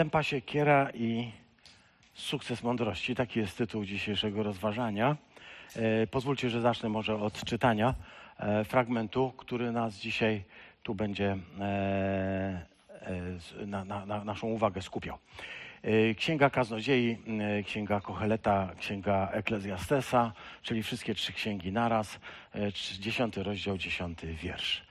Tempa siekiera i sukces mądrości. Taki jest tytuł dzisiejszego rozważania. E, pozwólcie, że zacznę może od czytania e, fragmentu, który nas dzisiaj tu będzie e, na, na, na naszą uwagę skupiał. Księga Kaznodziei, Księga Kocheleta, Księga Eklezjastesa, czyli wszystkie trzy księgi naraz, e, dziesiąty rozdział, dziesiąty wiersz.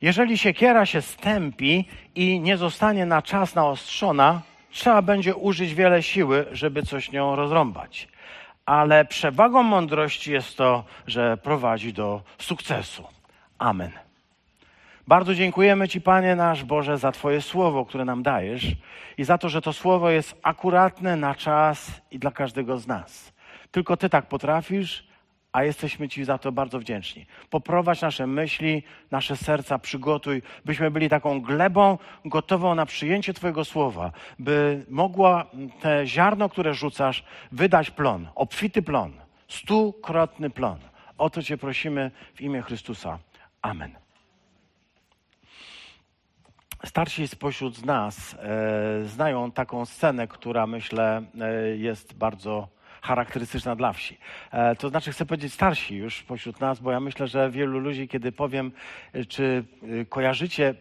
Jeżeli siekiera się stępi i nie zostanie na czas naostrzona, trzeba będzie użyć wiele siły, żeby coś nią rozrąbać. Ale przewagą mądrości jest to, że prowadzi do sukcesu. Amen. Bardzo dziękujemy Ci, Panie nasz Boże, za Twoje słowo, które nam dajesz i za to, że to słowo jest akuratne na czas i dla każdego z nas. Tylko Ty tak potrafisz, a jesteśmy Ci za to bardzo wdzięczni. Poprowadź nasze myśli, nasze serca, przygotuj, byśmy byli taką glebą gotową na przyjęcie Twojego słowa, by mogła te ziarno, które rzucasz, wydać plon, obfity plon, stukrotny plon. O to Cię prosimy w imię Chrystusa. Amen. Starsi spośród nas e, znają taką scenę, która myślę e, jest bardzo charakterystyczna dla wsi. E, to znaczy, chcę powiedzieć starsi już pośród nas, bo ja myślę, że wielu ludzi, kiedy powiem, e, czy e, kojarzycie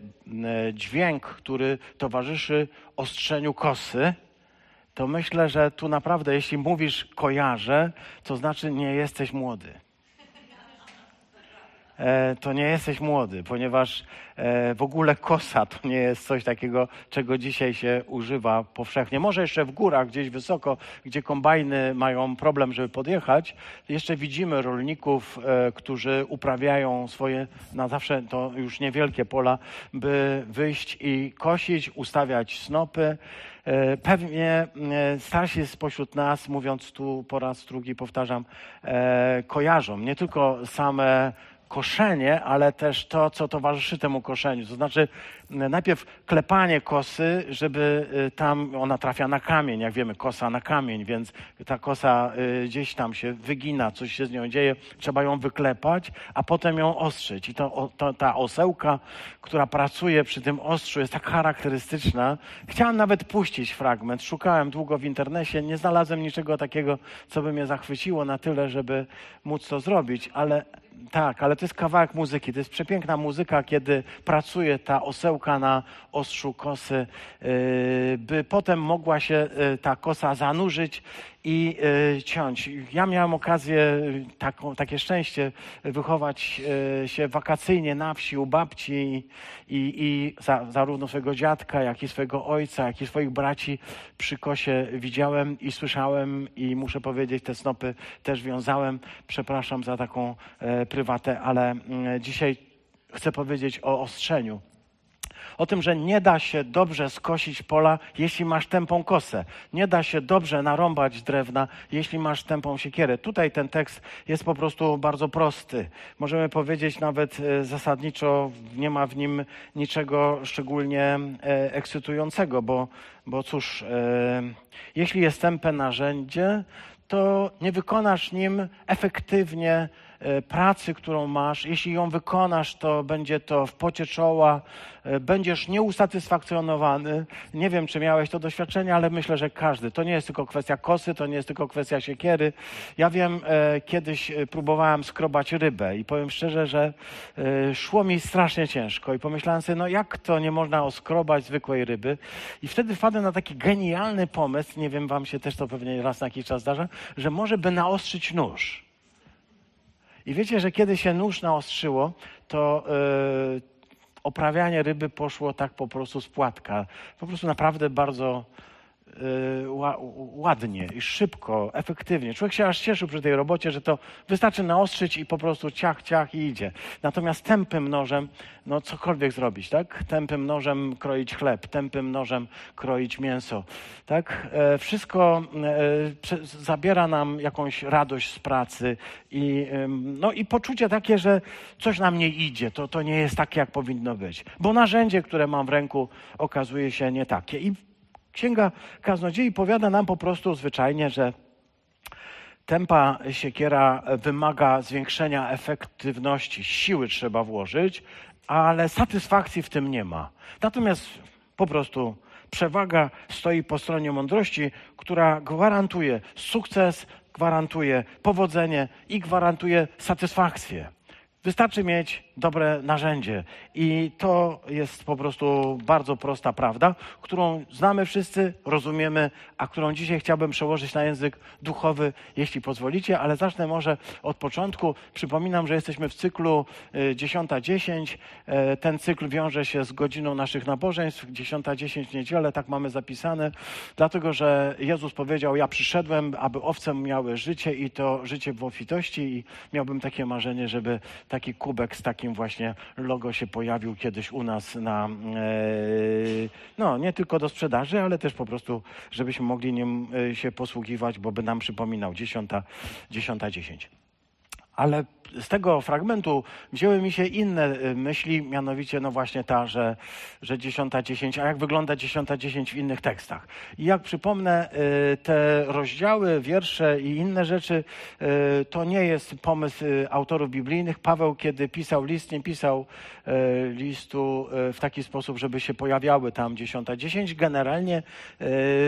dźwięk, który towarzyszy ostrzeniu kosy, to myślę, że tu naprawdę, jeśli mówisz kojarzę, to znaczy nie jesteś młody. E, to nie jesteś młody, ponieważ e, w ogóle kosa to nie jest coś takiego, czego dzisiaj się używa powszechnie. Może jeszcze w górach, gdzieś wysoko, gdzie kombajny mają problem, żeby podjechać, jeszcze widzimy rolników, e, którzy uprawiają swoje, na zawsze to już niewielkie pola, by wyjść i kosić, ustawiać snopy. Pewnie starsi spośród nas, mówiąc tu po raz drugi, powtarzam, kojarzą nie tylko same koszenie, ale też to, co towarzyszy temu koszeniu. To znaczy najpierw klepanie kosy, żeby y, tam ona trafia na kamień, jak wiemy, kosa na kamień, więc ta kosa y, gdzieś tam się wygina, coś się z nią dzieje, trzeba ją wyklepać, a potem ją ostrzyć. I to, to, ta osełka, która pracuje przy tym ostrzu, jest tak charakterystyczna. Chciałem nawet puścić fragment, szukałem długo w internecie, nie znalazłem niczego takiego, co by mnie zachwyciło na tyle, żeby móc to zrobić, ale tak, ale to jest kawałek muzyki. To jest przepiękna muzyka, kiedy pracuje ta osełka na ostrzu kosy, yy, by potem mogła się yy, ta kosa zanurzyć i yy, ciąć. Ja miałem okazję, taką, takie szczęście, wychować się wakacyjnie na wsi u babci i, i, za, zarówno swojego dziadka, jak i swojego ojca, jak i swoich braci przy kosie widziałem i słyszałem i muszę powiedzieć, te snopy też wiązałem. Przepraszam za taką e, prywatę, ale mm, dzisiaj chcę powiedzieć o ostrzeniu. O tym, że nie da się dobrze skosić pola, jeśli masz tępą kosę. Nie da się dobrze narąbać drewna, jeśli masz tępą siekierę. Tutaj ten tekst jest po prostu bardzo prosty. Możemy powiedzieć nawet e, zasadniczo, nie ma w nim niczego szczególnie e, ekscytującego, bo, bo cóż, e, jeśli jest tępe narzędzie, to nie wykonasz nim efektywnie pracy, którą masz. Jeśli ją wykonasz, to będzie to w pocie czoła, e, będziesz nieusatysfakcjonowany. Nie wiem, czy miałeś to doświadczenie, ale myślę, że każdy. To nie jest tylko kwestia kosy, to nie jest tylko kwestia siekiery. Ja wiem, e, kiedyś e, próbowałem skrobać rybę i powiem szczerze, że e, szło mi strasznie ciężko i pomyślałem sobie, no jak to nie można oskrobać zwykłej ryby? I wtedy wpadłem na taki genialny pomysł, nie wiem, wam się też to pewnie raz na jakiś czas zdarza, że może by naostrzyć nóż. I wiecie, że kiedy się nóż naostrzyło, to yy, oprawianie ryby poszło tak po prostu z płatka. Po prostu naprawdę bardzo ładnie i szybko, efektywnie. Człowiek się aż cieszył przy tej robocie, że to wystarczy naostrzyć i po prostu ciach, ciach i idzie. Natomiast tępym nożem, no cokolwiek zrobić, tak? Tępym nożem kroić chleb, tępym nożem kroić mięso, tak? E, wszystko e, zabiera nam jakąś radość z pracy i, no, i poczucie takie, że coś nam nie idzie, to, to nie jest takie, jak powinno być. Bo narzędzie, które mam w ręku, okazuje się nie takie. I Księga Kaznodziei powiada nam po prostu zwyczajnie, że tempa siekiera wymaga zwiększenia efektywności, siły trzeba włożyć, ale satysfakcji w tym nie ma. Natomiast po prostu Przewaga stoi po stronie mądrości, która gwarantuje sukces, gwarantuje powodzenie i gwarantuje satysfakcję. Wystarczy mieć dobre narzędzie. I to jest po prostu bardzo prosta prawda, którą znamy wszyscy, rozumiemy, a którą dzisiaj chciałbym przełożyć na język duchowy, jeśli pozwolicie, ale zacznę może od początku. Przypominam, że jesteśmy w cyklu 10.10. Y, e, ten cykl wiąże się z godziną naszych nabożeństw, 10.10 w niedzielę, tak mamy zapisane, dlatego że Jezus powiedział: Ja przyszedłem, aby owce miały życie i to życie w obfitości, i miałbym takie marzenie, żeby taki kubek z takim właśnie logo się pojawił kiedyś u nas na, e, no nie tylko do sprzedaży, ale też po prostu, żebyśmy mogli nim e, się posługiwać, bo by nam przypominał dziesiąta, dziesiąta dziesięć. Ale z tego fragmentu wzięły mi się inne y, myśli, mianowicie no właśnie ta, że, że 10.10, a jak wygląda 10.10 w innych tekstach. I jak przypomnę, y, te rozdziały, wiersze i inne rzeczy, y, to nie jest pomysł autorów biblijnych. Paweł, kiedy pisał list, nie pisał listu w taki sposób, żeby się pojawiały tam 10.10. Generalnie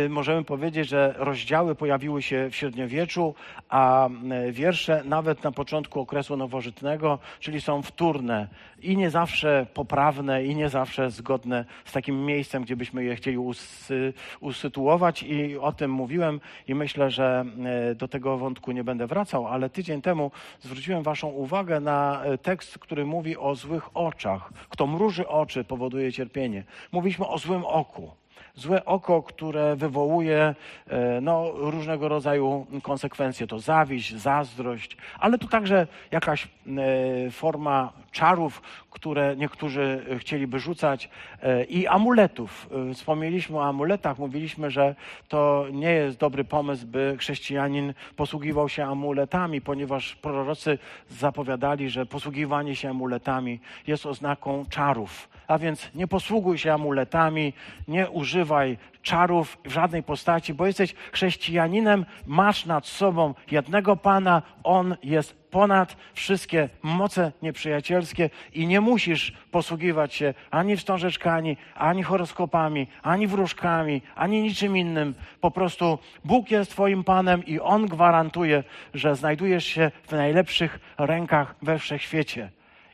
możemy powiedzieć, że rozdziały pojawiły się w średniowieczu, a wiersze nawet na początku okresu nowożytnego, czyli są wtórne i nie zawsze poprawne, i nie zawsze zgodne z takim miejscem, gdzie byśmy je chcieli usy, usytuować. I o tym mówiłem, i myślę, że e, do tego wątku nie będę wracał, ale tydzień temu zwróciłem Waszą uwagę na e, tekst, który mówi o złych oczach. Kto mruży oczy, powoduje cierpienie. Mówiliśmy o złym oku złe oko, które wywołuje e, no, różnego rodzaju konsekwencje. To zawiść, zazdrość, ale to także jakaś e, forma czarów, które niektórzy chcieliby rzucać e, i amuletów. Wspomnieliśmy o amuletach, mówiliśmy, że to nie jest dobry pomysł, by chrześcijanin posługiwał się amuletami, ponieważ prorocy zapowiadali, że posługiwanie się amuletami jest oznaką czarów. A więc nie posługuj się amuletami, nie używaj czarów w żadnej postaci, bo jesteś chrześcijaninem, masz nad sobą jednego Pana, On jest ponad wszystkie moce nieprzyjacielskie i nie musisz posługiwać się ani wstążeczkami, ani horoskopami, ani wróżkami, ani niczym innym. Po prostu Bóg jest Twoim Panem i On gwarantuje, że znajdujesz się w najlepszych rękach we wszechświecie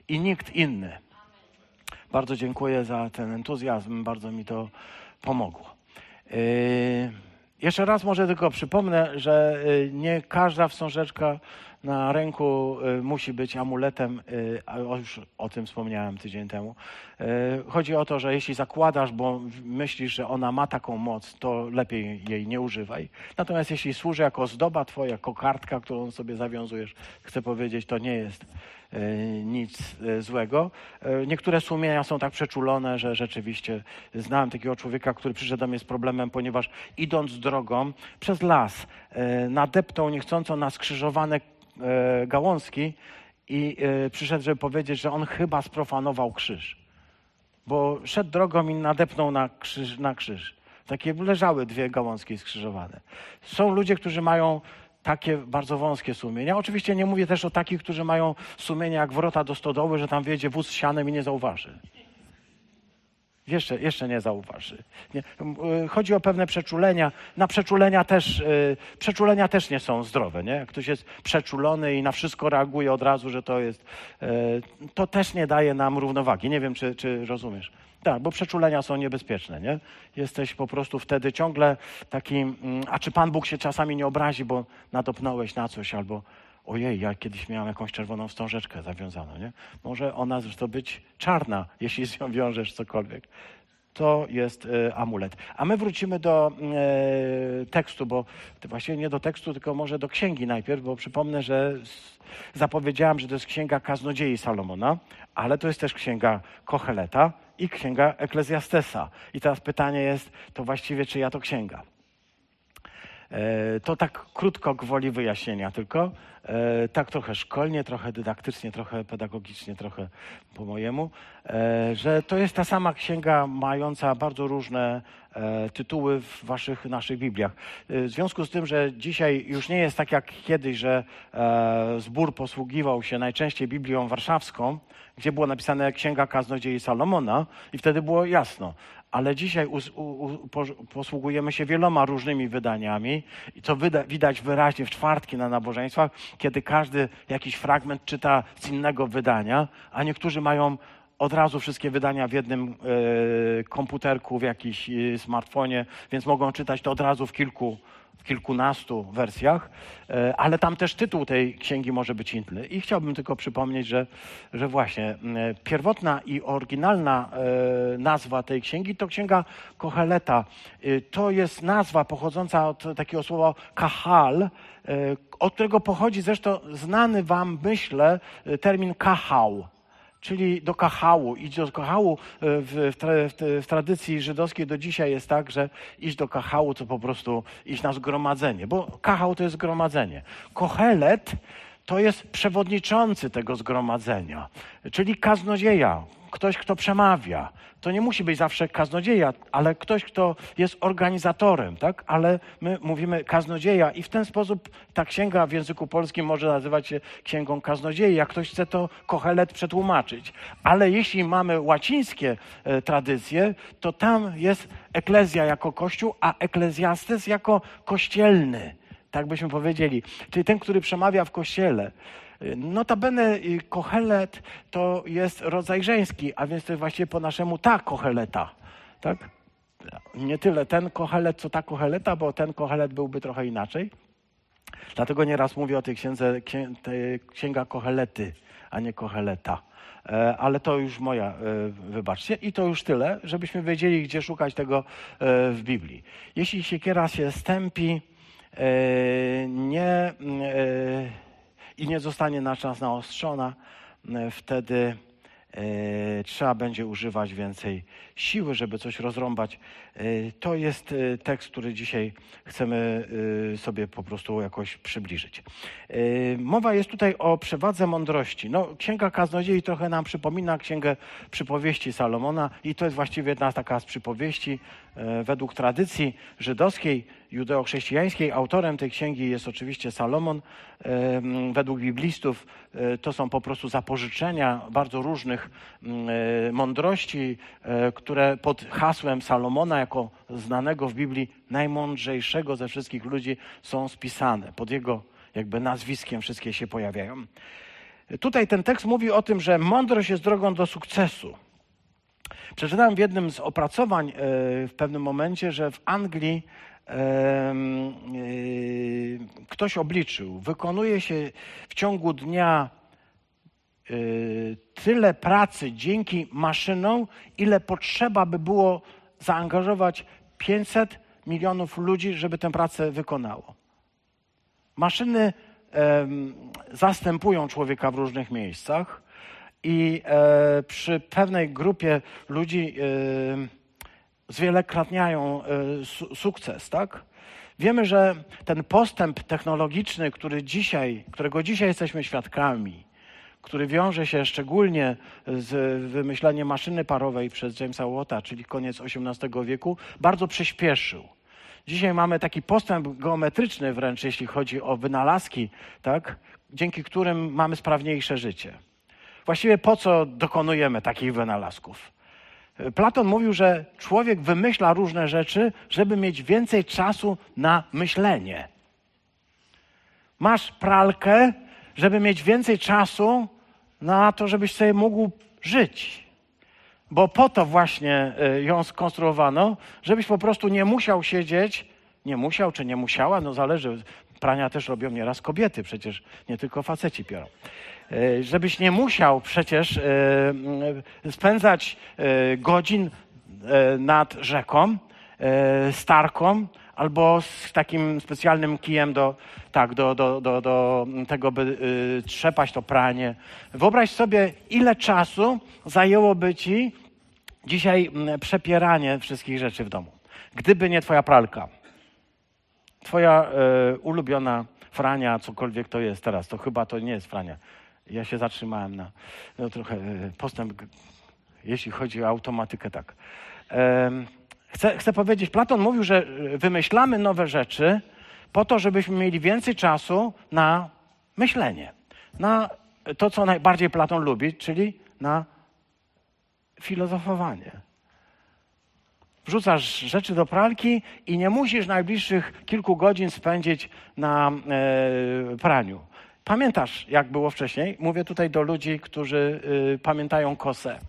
i nikt inny. Bardzo dziękuję za ten entuzjazm, bardzo mi to pomogło. Yy, jeszcze raz może tylko przypomnę, że yy, nie każda wstążeczka na ręku y, musi być amuletem, y, a już o tym wspomniałem tydzień temu. Y, chodzi o to, że jeśli zakładasz, bo myślisz, że ona ma taką moc, to lepiej jej nie używaj. Natomiast jeśli służy jako zdoba twoja, jako kartka, którą sobie zawiązujesz, chcę powiedzieć, to nie jest nic złego. Niektóre sumienia są tak przeczulone, że rzeczywiście znałem takiego człowieka, który przyszedł do mnie z problemem, ponieważ idąc drogą przez las nadeptał niechcąco na skrzyżowane e, gałązki i e, przyszedł, żeby powiedzieć, że on chyba sprofanował krzyż. Bo szedł drogą i nadepnął na krzyż. Na krzyż. Takie leżały dwie gałązki skrzyżowane. Są ludzie, którzy mają takie bardzo wąskie sumienia. Oczywiście nie mówię też o takich, którzy mają sumienia jak wrota do stodoły, że tam wiedzie wóz z sianem i nie zauważy. Jeszcze, jeszcze nie zauważy. Nie. Y, chodzi o pewne przeczulenia. Na przeczulenia też, y, przeczulenia też nie są zdrowe. Nie? Jak ktoś jest przeczulony i na wszystko reaguje od razu, że to jest, y, to też nie daje nam równowagi. Nie wiem, czy, czy rozumiesz. Tak, bo przeczulenia są niebezpieczne, nie? Jesteś po prostu wtedy ciągle takim, mm, a czy Pan Bóg się czasami nie obrazi, bo nadopnąłeś na coś, albo ojej, ja kiedyś miałam jakąś czerwoną wstążeczkę zawiązaną, nie? Może ona zresztą być czarna, jeśli z nią wiążesz cokolwiek. To jest y, amulet. A my wrócimy do y, tekstu, bo właściwie nie do tekstu, tylko może do księgi najpierw, bo przypomnę, że zapowiedziałam, że to jest księga kaznodziei Salomona, ale to jest też księga Kocheleta i księga Eklezjastesa. I teraz pytanie jest, to właściwie czy ja to księga? E, to tak krótko gwoli wyjaśnienia tylko. E, tak trochę szkolnie, trochę dydaktycznie, trochę pedagogicznie, trochę po mojemu, e, że to jest ta sama księga mająca bardzo różne tytuły w waszych, naszych Bibliach. W związku z tym, że dzisiaj już nie jest tak jak kiedyś, że zbór posługiwał się najczęściej Biblią warszawską, gdzie było napisane Księga Kaznodziei Salomona i wtedy było jasno. Ale dzisiaj us, u, u, po, posługujemy się wieloma różnymi wydaniami i to wyda, widać wyraźnie w czwartki na nabożeństwach, kiedy każdy jakiś fragment czyta z innego wydania, a niektórzy mają od razu wszystkie wydania w jednym e, komputerku, w jakimś e, smartfonie, więc mogą czytać to od razu w kilku w kilkunastu wersjach, e, ale tam też tytuł tej księgi może być inny. I chciałbym tylko przypomnieć, że, że właśnie pierwotna i oryginalna e, nazwa tej księgi to księga Koheleta. E, to jest nazwa pochodząca od takiego słowa kahal, od którego pochodzi zresztą znany wam, myślę, termin kahał czyli do kachału. Iść do kachału e, w, w, w, tradycji żydowskiej do dzisiaj jest tak, że iść do kachału to po prostu iść na zgromadzenie, bo kachał to jest zgromadzenie. Kohelet to jest przewodniczący tego zgromadzenia, czyli kaznodzieja, ktoś, kto przemawia. To nie musi być zawsze kaznodzieja, ale ktoś, kto jest organizatorem, tak? Ale my mówimy kaznodzieja i w ten sposób ta księga w języku polskim może nazywać się księgą kaznodziei, jak ktoś chce to kohelet przetłumaczyć. Ale jeśli mamy łacińskie e, tradycje, to tam jest eklezja jako kościół, a eklezjastes jako kościelny tak byśmy powiedzieli, czyli ten, który przemawia w kościele. Notabene y, kohelet to jest rodzaj żeński, a więc to jest właściwie po naszemu ta koheleta. Tak? Nie tyle ten kohelet, co ta koheleta, bo ten kohelet byłby trochę inaczej. Dlatego nieraz mówię o tej księdze, księga kohelety, a nie koheleta. E, ale to już moja, e, wybaczcie. I to już tyle, żebyśmy wiedzieli, gdzie szukać tego e, w Biblii. Jeśli siekiera się stępi, nie i nie zostanie na czas naostrzona, e, wtedy e, trzeba będzie używać więcej siły, żeby coś rozrąbać. E, to jest tekst, który dzisiaj chcemy sobie po prostu jakoś przybliżyć. Mowa jest tutaj o przewadze mądrości. No, Księga Kaznodziei trochę nam przypomina Księgę Przypowieści Salomona i to jest właściwie jedna taka z przypowieści według tradycji żydowskiej judeo-chrześcijańskiej. Autorem tej księgi jest oczywiście Salomon. Według biblistów e, to są po prostu zapożyczenia bardzo różnych e, mądrości, e, które pod hasłem Salomona, jako znanego w Biblii najmądrzejszego ze wszystkich ludzi, są spisane. Pod jego jakby nazwiskiem wszystkie się pojawiają. Tutaj ten tekst mówi o tym, że mądrość jest drogą do sukcesu. Przeczytałem w jednym z opracowań w pewnym momencie, że w Anglii Y, ktoś obliczył, wykonuje się w ciągu dnia y, tyle pracy dzięki maszynom, ile potrzeba by było zaangażować 500 milionów ludzi, żeby tę pracę wykonało. Maszyny zastępują człowieka w różnych miejscach i e, przy pewnej grupie ludzi zwielokrotniają e, sukces, tak? Wiemy, że ten postęp technologiczny, który dzisiaj, którego dzisiaj jesteśmy świadkami, który wiąże się szczególnie z wymyśleniem maszyny parowej przez Jamesa Watta, czyli koniec XVIII wieku, bardzo przyspieszył. Dzisiaj mamy taki postęp geometryczny wręcz, jeśli chodzi o wynalazki, tak? dzięki którym mamy sprawniejsze życie. Właściwie po co dokonujemy takich wynalazków? Platon mówił, że człowiek wymyśla różne rzeczy, żeby mieć więcej czasu na myślenie. Masz pralkę, żeby mieć więcej czasu na to, żebyś sobie mógł żyć. Bo po to właśnie e, ją skonstruowano, żebyś po prostu nie musiał siedzieć, nie musiał czy nie musiała, no zależy, prania też robią nieraz kobiety, przecież nie tylko faceci piorą. E, żebyś nie musiał przecież e, spędzać e, godzin nad rzeką, starką, albo z takim specjalnym kijem do, tak, do, do, do, do tego, by trzepać to pranie. Wyobraź sobie, ile czasu zajęłoby ci dzisiaj przepieranie wszystkich rzeczy w domu. Gdyby nie twoja pralka, twoja ulubiona frania, cokolwiek to jest teraz, to chyba to nie jest frania. Ja się zatrzymałem na no, trochę e, postęp, jeśli chodzi o automatykę, tak. Chcę, chcę powiedzieć, Platon mówił, że wymyślamy nowe rzeczy po to, żebyśmy mieli więcej czasu na myślenie. Na to, co najbardziej Platon lubi, czyli na filozofowanie. wrzucasz rzeczy do pralki i nie musisz najbliższych kilku godzin spędzić na e, praniu. Pamiętasz, jak było wcześniej? Mówię tutaj do ludzi, którzy y, pamiętają kosę.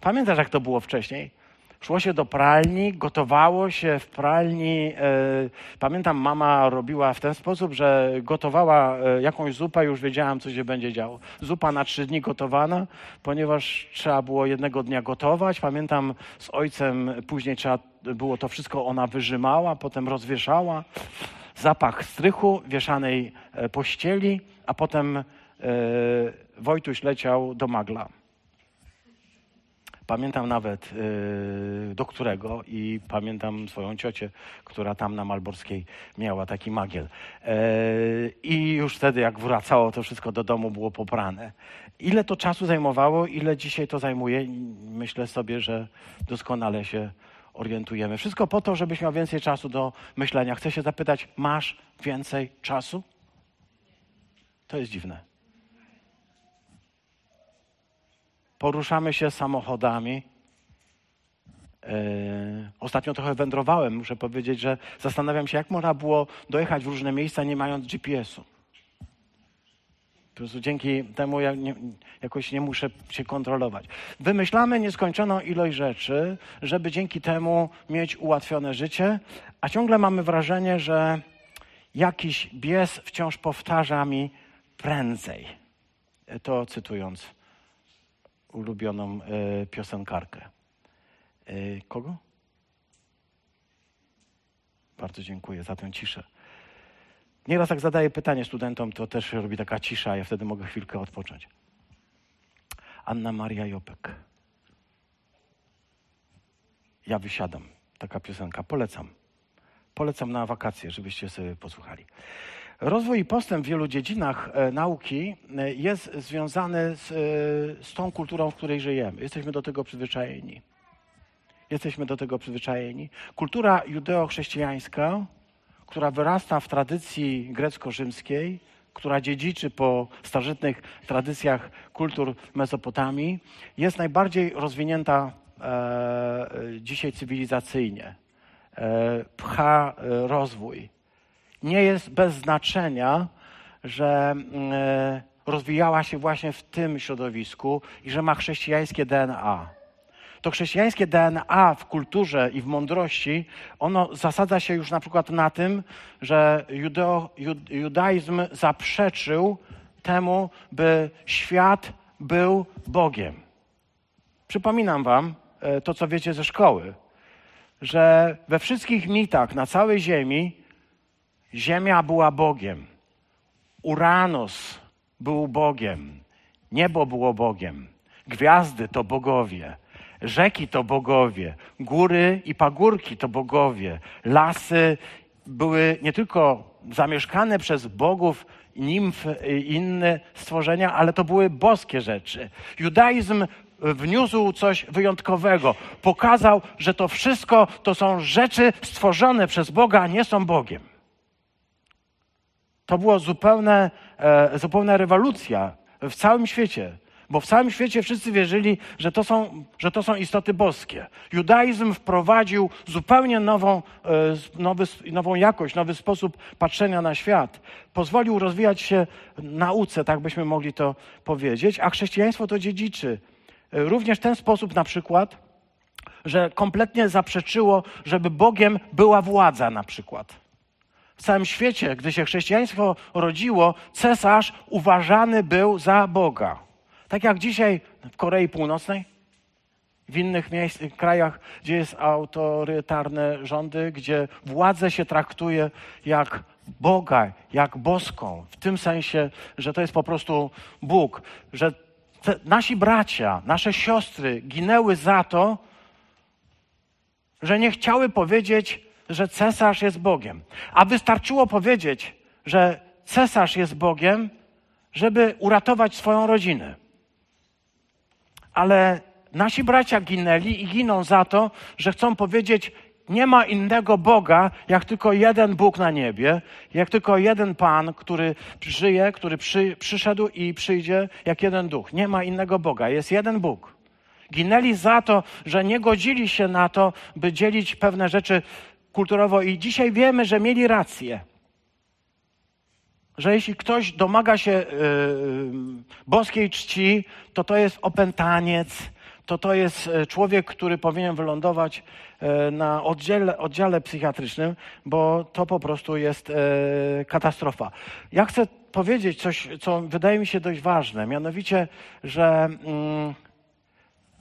Pamiętasz, jak to było wcześniej? Szło się do pralni, gotowało się w pralni. E, pamiętam, mama robiła w ten sposób, że gotowała e, jakąś zupę, już wiedziałam, co się będzie działo. Zupa na trzy dni gotowana, ponieważ trzeba było jednego dnia gotować. Pamiętam, z ojcem później trzeba było to wszystko, ona wyrzymała, potem rozwieszała. Zapach strychu, wieszanej e, pościeli, a potem Wojtuś leciał do magla. Pamiętam nawet yy, do którego i pamiętam swoją ciocię, która tam na Malborskiej miała taki magiel. I już wtedy, jak wracało to wszystko do domu, było poprane. Ile to czasu zajmowało, ile dzisiaj to zajmuje, myślę sobie, że doskonale się orientujemy. Wszystko po to, żebyś miał więcej czasu do myślenia. Chcę się zapytać, masz więcej czasu? To jest dziwne. poruszamy się samochodami. Yy, ostatnio trochę wędrowałem, muszę powiedzieć, że zastanawiam się, jak można było dojechać w różne miejsca, nie mając GPS-u. Po prostu dzięki temu ja nie, jakoś nie muszę się kontrolować. Wymyślamy nieskończoną ilość rzeczy, żeby dzięki temu mieć ułatwione życie, a ciągle mamy wrażenie, że jakiś bies wciąż powtarza mi prędzej. To cytując ulubioną e, piosenkarkę. E, kogo? Bardzo dziękuję za tę ciszę. Nieraz jak zadaję pytanie studentom, to też robi taka cisza, ja wtedy mogę chwilkę odpocząć. Anna Maria Jopek. Ja wysiadam. Taka piosenka. Polecam. Polecam na wakacje, żebyście sobie posłuchali. Rozwój i postęp w wielu dziedzinach e, nauki e, jest związany z, e, z tą kulturą, w której żyjemy. Jesteśmy do tego przyzwyczajeni. Jesteśmy do tego przyzwyczajeni. Kultura judeo-chrześcijańska, która wyrasta w tradycji grecko-rzymskiej, która dziedziczy po starożytnych tradycjach kultur Mezopotamii, jest najbardziej rozwinięta e, dzisiaj cywilizacyjnie. E, pcha e, rozwój nie jest bez znaczenia, że e, rozwijała się właśnie w tym środowisku i że ma chrześcijańskie DNA. To chrześcijańskie DNA w kulturze i w mądrości, ono zasadza się już na przykład na tym, że judeo, judaizm zaprzeczył temu, by świat był Bogiem. Przypominam Wam e, to, co wiecie ze szkoły, że we wszystkich mitach na całej Ziemi Ziemia była Bogiem. Uranos był Bogiem. Niebo było Bogiem. Gwiazdy to bogowie. Rzeki to bogowie. Góry i pagórki to bogowie. Lasy były nie tylko zamieszkane przez bogów, nimf i inne stworzenia, ale to były boskie rzeczy. Judaizm wniósł coś wyjątkowego. Pokazał, że to wszystko to są rzeczy stworzone przez Boga, a nie są Bogiem. To była zupełna, e, zupełna rewolucja w całym świecie. Bo w całym świecie wszyscy wierzyli, że to, są, że to są istoty boskie. Judaizm wprowadził zupełnie nową, e, nowy, nową jakość, nowy sposób patrzenia na świat. Pozwolił rozwijać się nauce, tak byśmy mogli to powiedzieć, a chrześcijaństwo to dziedziczy. E, również w ten sposób na przykład, że kompletnie zaprzeczyło, żeby Bogiem była władza na przykład. W całym świecie, gdy się chrześcijaństwo rodziło, cesarz uważany był za Boga. Tak jak dzisiaj w Korei Północnej, w innych miejsc, krajach, gdzie jest autorytarne rządy, gdzie władzę się traktuje jak Boga, jak boską, w tym sensie, że to jest po prostu Bóg, że te, nasi bracia, nasze siostry ginęły za to, że nie chciały powiedzieć że cesarz jest Bogiem. A wystarczyło powiedzieć, że cesarz jest Bogiem, żeby uratować swoją rodzinę. Ale nasi bracia ginęli i giną za to, że chcą powiedzieć, nie ma innego Boga, jak tylko jeden Bóg na niebie, jak tylko jeden Pan, który żyje, który przy, przyszedł i przyjdzie, jak jeden duch. Nie ma innego Boga, jest jeden Bóg. Ginęli za to, że nie godzili się na to, by dzielić pewne rzeczy kulturowo i dzisiaj wiemy, że mieli rację. Że jeśli ktoś domaga się yy, boskiej czci, to to jest opętaniec, to to jest e, człowiek, który powinien wylądować e, na oddziale, oddziale psychiatrycznym, bo to po prostu jest e, katastrofa. Ja chcę powiedzieć coś, co wydaje mi się dość ważne, mianowicie, że mm,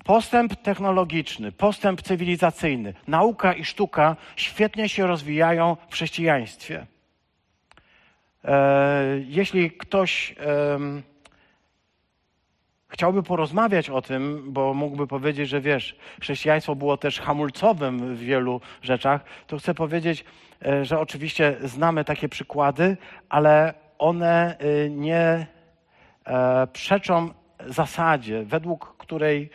postęp technologiczny, postęp cywilizacyjny, nauka i sztuka świetnie się rozwijają w chrześcijaństwie. Jeśli ktoś chciałby porozmawiać o tym, bo mógłby powiedzieć, że wiesz, chrześcijaństwo było też hamulcowym w wielu rzeczach, to chcę powiedzieć, e, że oczywiście znamy takie przykłady, ale one e, nie e, przeczą zasadzie, według której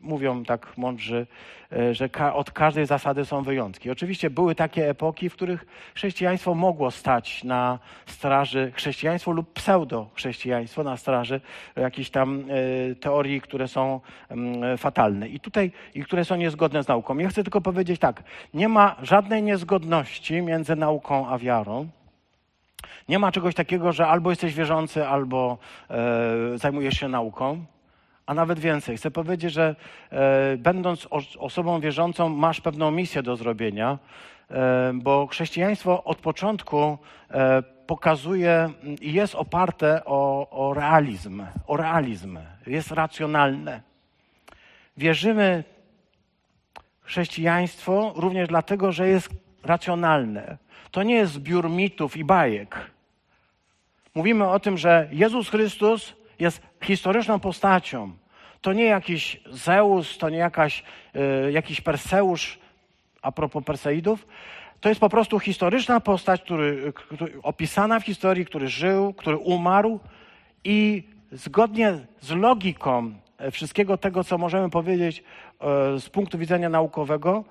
mówią tak mądrzy, e, że od każdej zasady są wyjątki. Oczywiście były takie epoki, w których chrześcijaństwo mogło stać na straży, chrześcijaństwo lub pseudo-chrześcijaństwo na straży jakichś tam e, teorii, które są mm, fatalne i tutaj, i które są niezgodne z nauką. Ja chcę tylko powiedzieć tak, nie ma żadnej niezgodności między nauką a wiarą. Nie ma czegoś takiego, że albo jesteś wierzący, albo e, zajmujesz się nauką a nawet więcej. Chcę powiedzieć, że e, będąc osobą wierzącą, masz pewną misję do zrobienia, e, bo chrześcijaństwo od początku e, pokazuje i jest oparte o, o realizm, o realizm, jest racjonalne. Wierzymy chrześcijaństwo również dlatego, że jest racjonalne. To nie jest zbiór mitów i bajek. Mówimy o tym, że Jezus Chrystus jest historyczną postacią. To nie jakiś Zeus, to nie jakaś, y, jakiś Perseusz, a propos Perseidów. To jest po prostu historyczna postać, który, który, opisana w historii, który żył, który umarł i zgodnie z logiką e, wszystkiego tego, co możemy powiedzieć e, z punktu widzenia naukowego,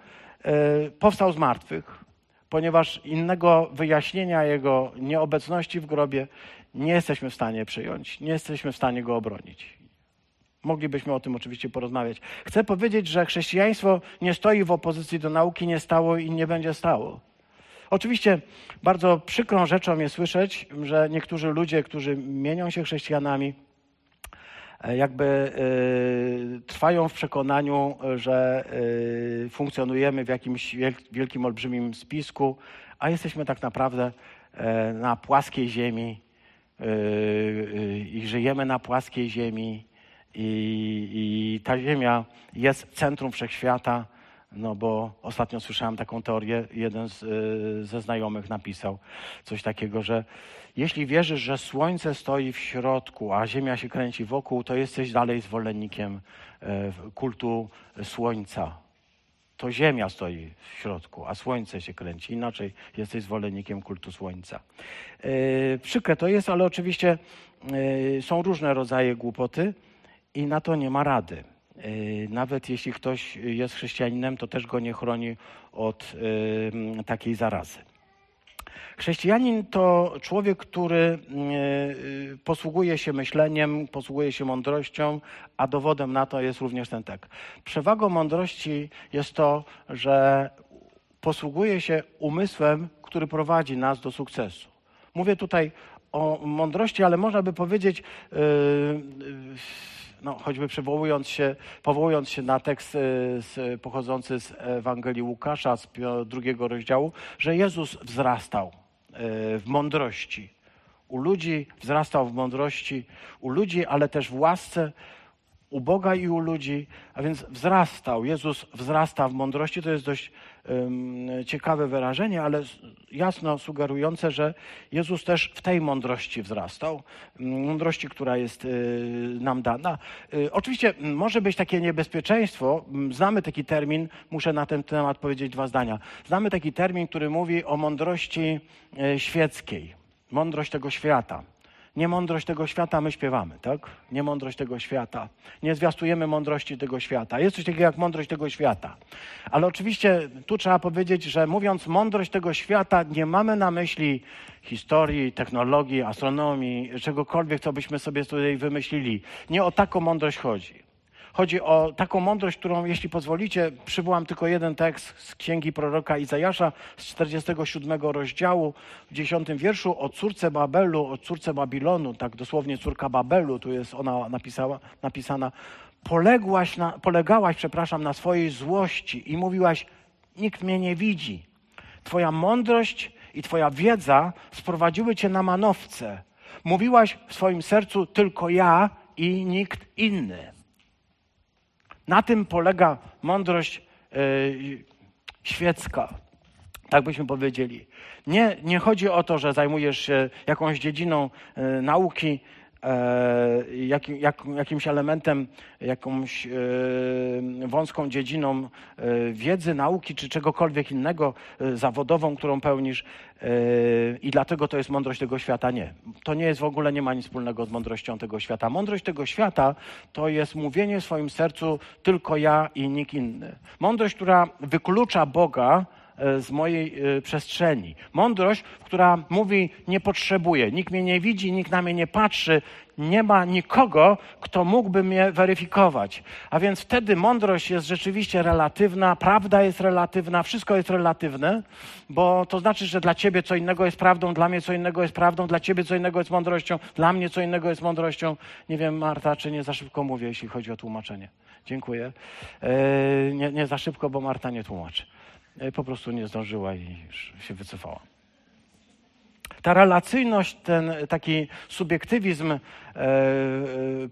e, powstał z martwych, ponieważ innego wyjaśnienia jego nieobecności w grobie nie jesteśmy w stanie przyjąć, nie jesteśmy w stanie go obronić. Moglibyśmy o tym oczywiście porozmawiać. Chcę powiedzieć, że chrześcijaństwo nie stoi w opozycji do nauki, nie stało i nie będzie stało. Oczywiście bardzo przykrą rzeczą jest słyszeć, że niektórzy ludzie, którzy mienią się chrześcijanami, e, jakby y, trwają w przekonaniu, że y, funkcjonujemy w jakimś wielkim, olbrzymim spisku, a jesteśmy tak naprawdę y, na płaskiej ziemi i żyjemy na płaskiej ziemi i, i ta ziemia jest centrum wszechświata, no bo ostatnio słyszałem taką teorię, jeden z, ze znajomych napisał coś takiego, że jeśli wierzysz, że słońce stoi w środku, a ziemia się kręci wokół, to jesteś dalej zwolennikiem kultu słońca to Ziemia stoi w środku, a Słońce się kręci. Inaczej jesteś zwolennikiem kultu Słońca. Yy, przykre to jest, ale oczywiście yy, są różne rodzaje głupoty i na to nie ma rady. Yy, nawet jeśli ktoś jest chrześcijaninem, to też go nie chroni od takiej zarazy. Chrześcijanin to człowiek, który e, e, posługuje się myśleniem, posługuje się mądrością, a dowodem na to jest również ten tekst. Przewagą mądrości jest to, że posługuje się umysłem, który prowadzi nas do sukcesu. Mówię tutaj o mądrości, ale można by powiedzieć, yy, no, choćby przywołując się, powołując się na tekst z, pochodzący z Ewangelii Łukasza z drugiego rozdziału, że Jezus wzrastał w mądrości. U ludzi wzrastał w mądrości, u ludzi, ale też w łasce, u Boga i u ludzi, a więc wzrastał. Jezus wzrasta w mądrości. To jest dość ciekawe wyrażenie, ale jasno sugerujące, że Jezus też w tej mądrości wzrastał. Mądrości, która jest y, nam dana. Y, oczywiście może być takie niebezpieczeństwo. Znamy taki termin, muszę na ten temat powiedzieć dwa zdania. Znamy taki termin, który mówi o mądrości y, świeckiej, mądrość tego świata. Nie mądrość tego świata my śpiewamy, tak? Nie mądrość tego świata. Nie zwiastujemy mądrości tego świata. Jest coś takiego jak mądrość tego świata. Ale oczywiście tu trzeba powiedzieć, że mówiąc mądrość tego świata, nie mamy na myśli historii, technologii, astronomii, czegokolwiek, co byśmy sobie tutaj wymyślili. Nie o taką mądrość chodzi. Chodzi o taką mądrość, którą, jeśli pozwolicie, przywołam tylko jeden tekst z księgi proroka Izajasza z 47 rozdziału w 10 wierszu o córce Babelu, o córce Babilonu, tak dosłownie córka Babelu, tu jest ona napisała, napisana. Poległaś na, polegałaś, przepraszam, na swojej złości i mówiłaś, nikt mnie nie widzi. Twoja mądrość i Twoja wiedza sprowadziły Cię na manowce. Mówiłaś w swoim sercu tylko ja i nikt inny. Na tym polega mądrość yy, świecka, tak byśmy powiedzieli. Nie, nie chodzi o to, że zajmujesz się jakąś dziedziną yy, nauki, E, jakim, jak, jakimś elementem, jakąś e, wąską dziedziną e, wiedzy, nauki czy czegokolwiek innego, zawodową, którą pełnisz i dlatego to jest mądrość tego świata. Nie. To nie jest w ogóle, nie ma nic wspólnego z mądrością tego świata. Mądrość tego świata to jest mówienie w swoim sercu tylko ja i nikt inny. Mądrość, która wyklucza Boga, E, z mojej e, przestrzeni. Mądrość, która mówi: Nie potrzebuję, nikt mnie nie widzi, nikt na mnie nie patrzy, nie ma nikogo, kto mógłby mnie weryfikować. A więc wtedy mądrość jest rzeczywiście relatywna, prawda jest relatywna, wszystko jest relatywne, bo to znaczy, że dla ciebie co innego jest prawdą, dla mnie co innego jest prawdą, dla ciebie co innego jest mądrością, dla mnie co innego jest mądrością. Nie wiem, Marta, czy nie za szybko mówię, jeśli chodzi o tłumaczenie. Dziękuję. Yy, nie, nie za szybko, bo Marta nie tłumaczy. E, po prostu nie zdążyła i się wycofała. Ta relacyjność, ten taki subiektywizm e, e,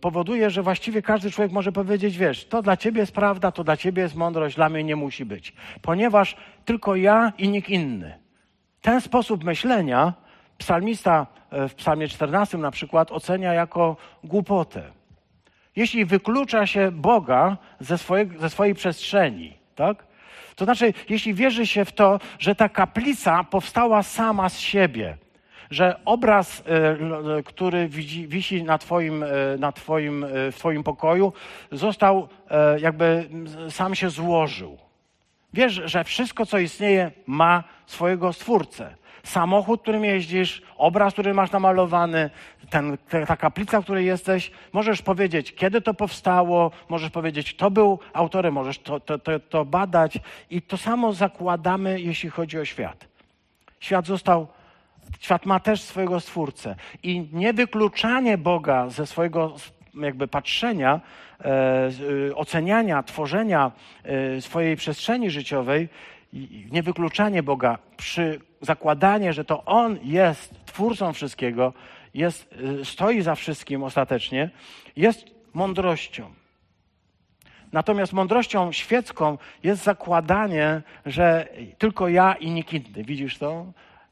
powoduje, że właściwie każdy człowiek może powiedzieć, wiesz, to dla ciebie jest prawda, to dla ciebie jest mądrość, dla mnie nie musi być. Ponieważ tylko ja i nikt inny. Ten sposób myślenia psalmista w psalmie 14 na przykład ocenia jako głupotę. Jeśli wyklucza się Boga ze swojej, ze swojej przestrzeni, tak? To znaczy, jeśli wierzy się w to, że ta kaplica powstała sama z siebie, że obraz, e, który wisi na twoim, e, na twoim, e, w Twoim pokoju, został jakby sam się złożył. Wiesz, że wszystko, co istnieje, ma swojego stwórcę samochód, którym jeździsz, obraz, który masz namalowany, ten, ta kaplica, w której jesteś, możesz powiedzieć, kiedy to powstało, możesz powiedzieć, kto był autorem, możesz to, to, to, to badać. I to samo zakładamy, jeśli chodzi o świat. Świat został Świat ma też swojego stwórcę. I niewykluczanie Boga ze swojego jakby patrzenia, e, oceniania, tworzenia e, swojej przestrzeni życiowej niewykluczanie Boga, przy zakładanie, że to On jest twórcą wszystkiego, jest, y, stoi za wszystkim ostatecznie, jest mądrością. Natomiast mądrością świecką jest zakładanie, że tylko ja i nikt inny. Widzisz to?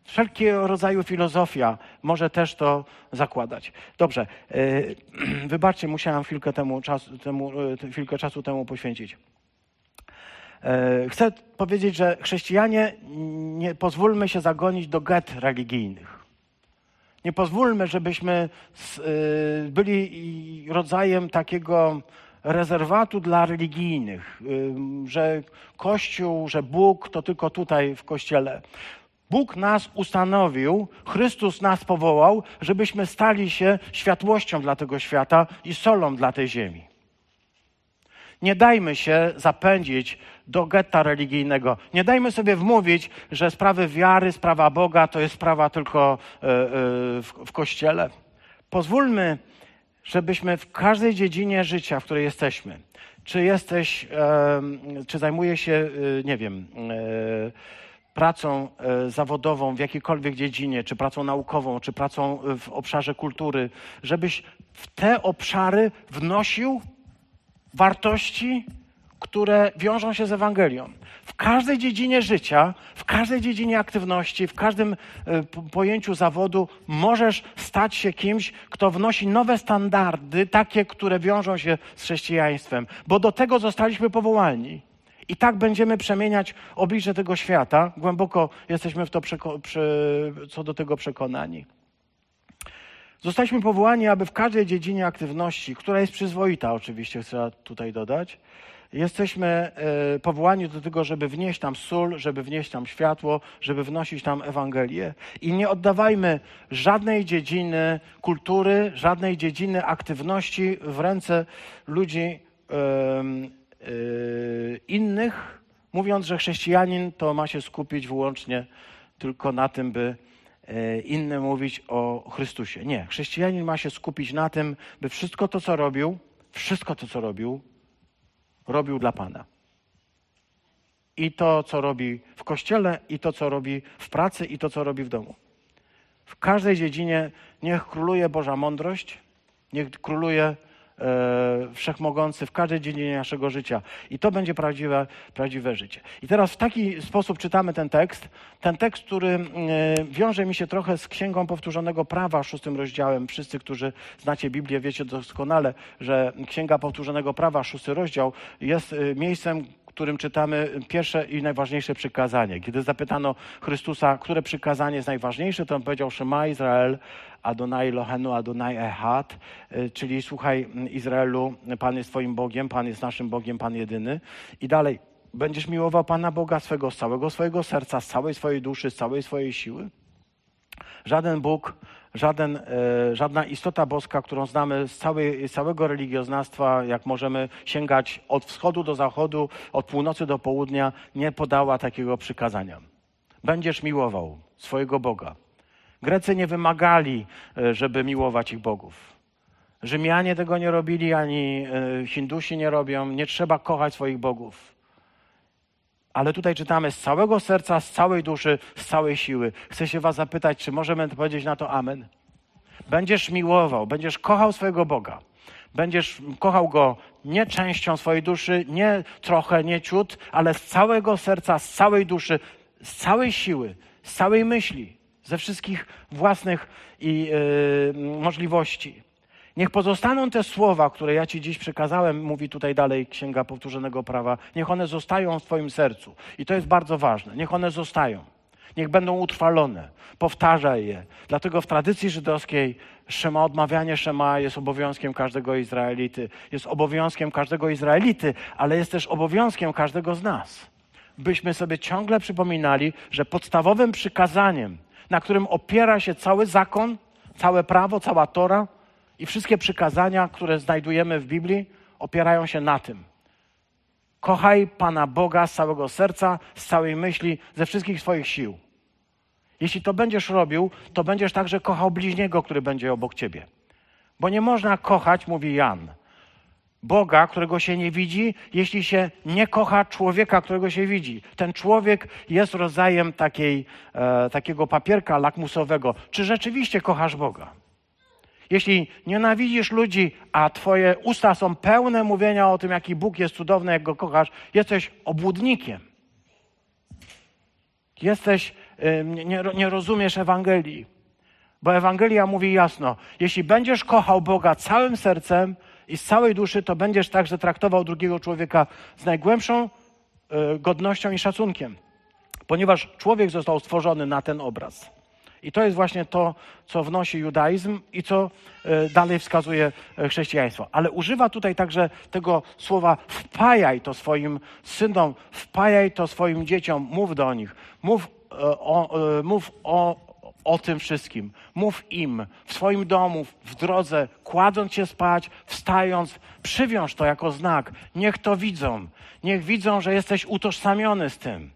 Wszelkiego rodzaju filozofia może też to zakładać. Dobrze, yy, wybaczcie, musiałem chwilkę, temu, czas, temu, yy, chwilkę czasu temu poświęcić. E, chcę powiedzieć, że chrześcijanie nie pozwólmy się zagonić do get religijnych. Nie pozwólmy, żebyśmy e, byli rodzajem takiego rezerwatu dla religijnych, e, że Kościół, że Bóg to tylko tutaj w Kościele. Bóg nas ustanowił, Chrystus nas powołał, żebyśmy stali się światłością dla tego świata i solą dla tej ziemi. Nie dajmy się zapędzić do getta religijnego. Nie dajmy sobie wmówić, że sprawy wiary, sprawa Boga to jest sprawa tylko e, e, w kościele. Pozwólmy, żebyśmy w każdej dziedzinie życia, w której jesteśmy, czy jesteś, czy zajmuje się, e, nie wiem, pracą zawodową w jakiejkolwiek dziedzinie, czy pracą naukową, czy pracą w obszarze kultury, żebyś w te obszary wnosił wartości, które wiążą się z Ewangelią. W każdej dziedzinie życia, w każdej dziedzinie aktywności, w każdym e, pojęciu zawodu możesz stać się kimś, kto wnosi nowe standardy, takie, które wiążą się z chrześcijaństwem, bo do tego zostaliśmy powołani. I tak będziemy przemieniać oblicze tego świata. Głęboko jesteśmy w to co do tego przekonani. Zostaliśmy powołani, aby w każdej dziedzinie aktywności, która jest przyzwoita, oczywiście chcę tutaj dodać, jesteśmy e, powołani do tego, żeby wnieść tam sól, żeby wnieść tam światło, żeby wnosić tam Ewangelię. I nie oddawajmy żadnej dziedziny kultury, żadnej dziedziny aktywności w ręce ludzi y, innych, mówiąc, że chrześcijanin to ma się skupić wyłącznie tylko na tym, by e, innym mówić o Chrystusie. Nie, chrześcijanin ma się skupić na tym, by wszystko to, co robił, wszystko to, co robił, robił dla Pana. I to, co robi w kościele, i to, co robi w pracy, i to, co robi w domu. W każdej dziedzinie niech króluje Boża mądrość, niech króluje wszechmogący w każdej dziedzinie naszego życia. I to będzie prawdziwe, prawdziwe życie. I teraz w taki sposób czytamy ten tekst. Ten tekst, który e, wiąże mi się trochę z Księgą Powtórzonego Prawa, szóstym rozdziałem. Wszyscy, którzy znacie Biblię, wiecie doskonale, że Księga Powtórzonego Prawa, szósty rozdział, jest e, miejscem, którym czytamy pierwsze i najważniejsze przykazanie. Kiedy zapytano Chrystusa, które przykazanie jest najważniejsze, to on powiedział Shema Izrael, Adonai Lohenu, Adonai Ehad, y, czyli słuchaj Izraelu, Pan jest Twoim Bogiem, Pan jest naszym Bogiem, Pan jedyny. I dalej, będziesz miłował Pana Boga swego z całego swojego serca, z całej swojej duszy, z całej swojej siły. Żaden Bóg, żaden, e, żadna istota boska, którą znamy z, całej, z całego religioznawstwa, jak możemy sięgać od wschodu do zachodu, od północy do południa, nie podała takiego przykazania. Będziesz miłował swojego Boga. Grecy nie wymagali, e, żeby miłować ich bogów. Rzymianie tego nie robili, ani e, Hindusi nie robią. Nie trzeba kochać swoich bogów. Ale tutaj czytamy z całego serca, z całej duszy, z całej siły. Chcę się Was zapytać, czy możemy powiedzieć na to Amen? Będziesz miłował, będziesz kochał swojego Boga. Będziesz kochał Go nie częścią swojej duszy, nie trochę, nie ciut, ale z całego serca, z całej duszy, z całej siły, z całej myśli, ze wszystkich własnych i, yy, możliwości. Niech pozostaną te słowa, które ja Ci dziś przekazałem, mówi tutaj dalej Księga Powtórzonego Prawa, niech one zostają w Twoim sercu. I to jest bardzo ważne. Niech one zostają. Niech będą utrwalone. Powtarzaj je. Dlatego w tradycji żydowskiej szema, odmawianie szema jest obowiązkiem każdego Izraelity. Jest obowiązkiem każdego Izraelity, ale jest też obowiązkiem każdego z nas. Byśmy sobie ciągle przypominali, że podstawowym przykazaniem, na którym opiera się cały zakon, całe prawo, cała Tora, i wszystkie przykazania, które znajdujemy w Biblii, opierają się na tym. Kochaj Pana Boga z całego serca, z całej myśli, ze wszystkich swoich sił. Jeśli to będziesz robił, to będziesz także kochał bliźniego, który będzie obok ciebie. Bo nie można kochać, mówi Jan, Boga, którego się nie widzi, jeśli się nie kocha człowieka, którego się widzi. Ten człowiek jest rodzajem takiej, e, takiego papierka lakmusowego. Czy rzeczywiście kochasz Boga? Jeśli nienawidzisz ludzi, a twoje usta są pełne mówienia o tym, jaki Bóg jest cudowny, jak go kochasz, jesteś obłudnikiem. Jesteś, nie, nie rozumiesz Ewangelii. Bo Ewangelia mówi jasno, jeśli będziesz kochał Boga całym sercem i z całej duszy, to będziesz także traktował drugiego człowieka z najgłębszą e, godnością i szacunkiem. Ponieważ człowiek został stworzony na ten obraz. I to jest właśnie to, co wnosi judaizm i co e, dalej wskazuje e, chrześcijaństwo. Ale używa tutaj także tego słowa wpajaj to swoim synom, wpajaj to swoim dzieciom, mów do nich, mów e, o, mów o, o tym wszystkim. Mów im w swoim domu, w drodze, kładąc się spać, wstając, przywiąż to jako znak. Niech to widzą. Niech widzą, że jesteś utożsamiony z tym.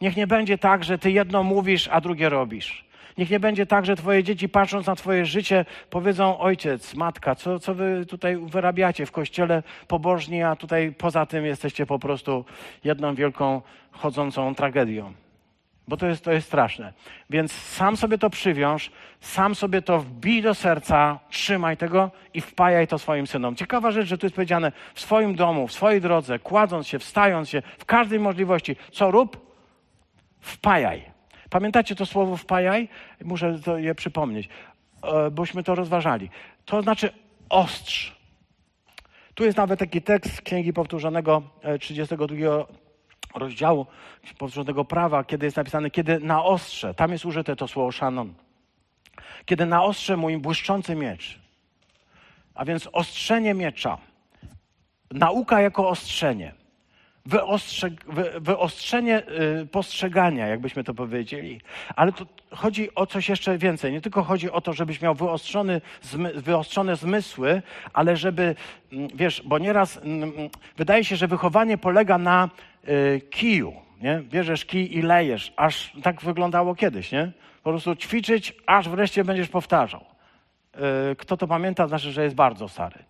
Niech nie będzie tak, że ty jedno mówisz, a drugie robisz. Niech nie będzie tak, że twoje dzieci patrząc na twoje życie powiedzą ojciec, matka, co, co wy tutaj wyrabiacie w kościele pobożni, a tutaj poza tym jesteście po prostu jedną wielką chodzącą tragedią. Bo to jest, to jest straszne. Więc sam sobie to przywiąż, sam sobie to wbij do serca, trzymaj tego i wpajaj to swoim synom. Ciekawa rzecz, że tu jest powiedziane w swoim domu, w swojej drodze, kładąc się, wstając się, w każdej możliwości. Co rób? Wpajaj. Pamiętacie to słowo wpajaj? Muszę je przypomnieć, e, bośmy to rozważali. To znaczy ostrz. Tu jest nawet taki tekst Księgi Powtórzonego 32 e, rozdziału Powtórzonego Prawa, kiedy jest napisane, kiedy na ostrze, tam jest użyte to słowo szanon, kiedy na ostrze mój błyszczący miecz, a więc ostrzenie miecza, nauka jako ostrzenie, wyostrze, wy, wyostrzenie y, postrzegania, jakbyśmy to powiedzieli. Ale to chodzi o coś jeszcze więcej. Nie tylko chodzi o to, żebyś miał wyostrzony, wyostrzone zmysły, ale żeby, mm, wiesz, bo nieraz mm, mm, wydaje się, że wychowanie polega na y, kiju. Nie? Bierzesz kij i lejesz, aż tak wyglądało kiedyś, nie? Po prostu ćwiczyć, aż wreszcie będziesz powtarzał. Y, kto to pamięta, znaczy, że jest bardzo stary.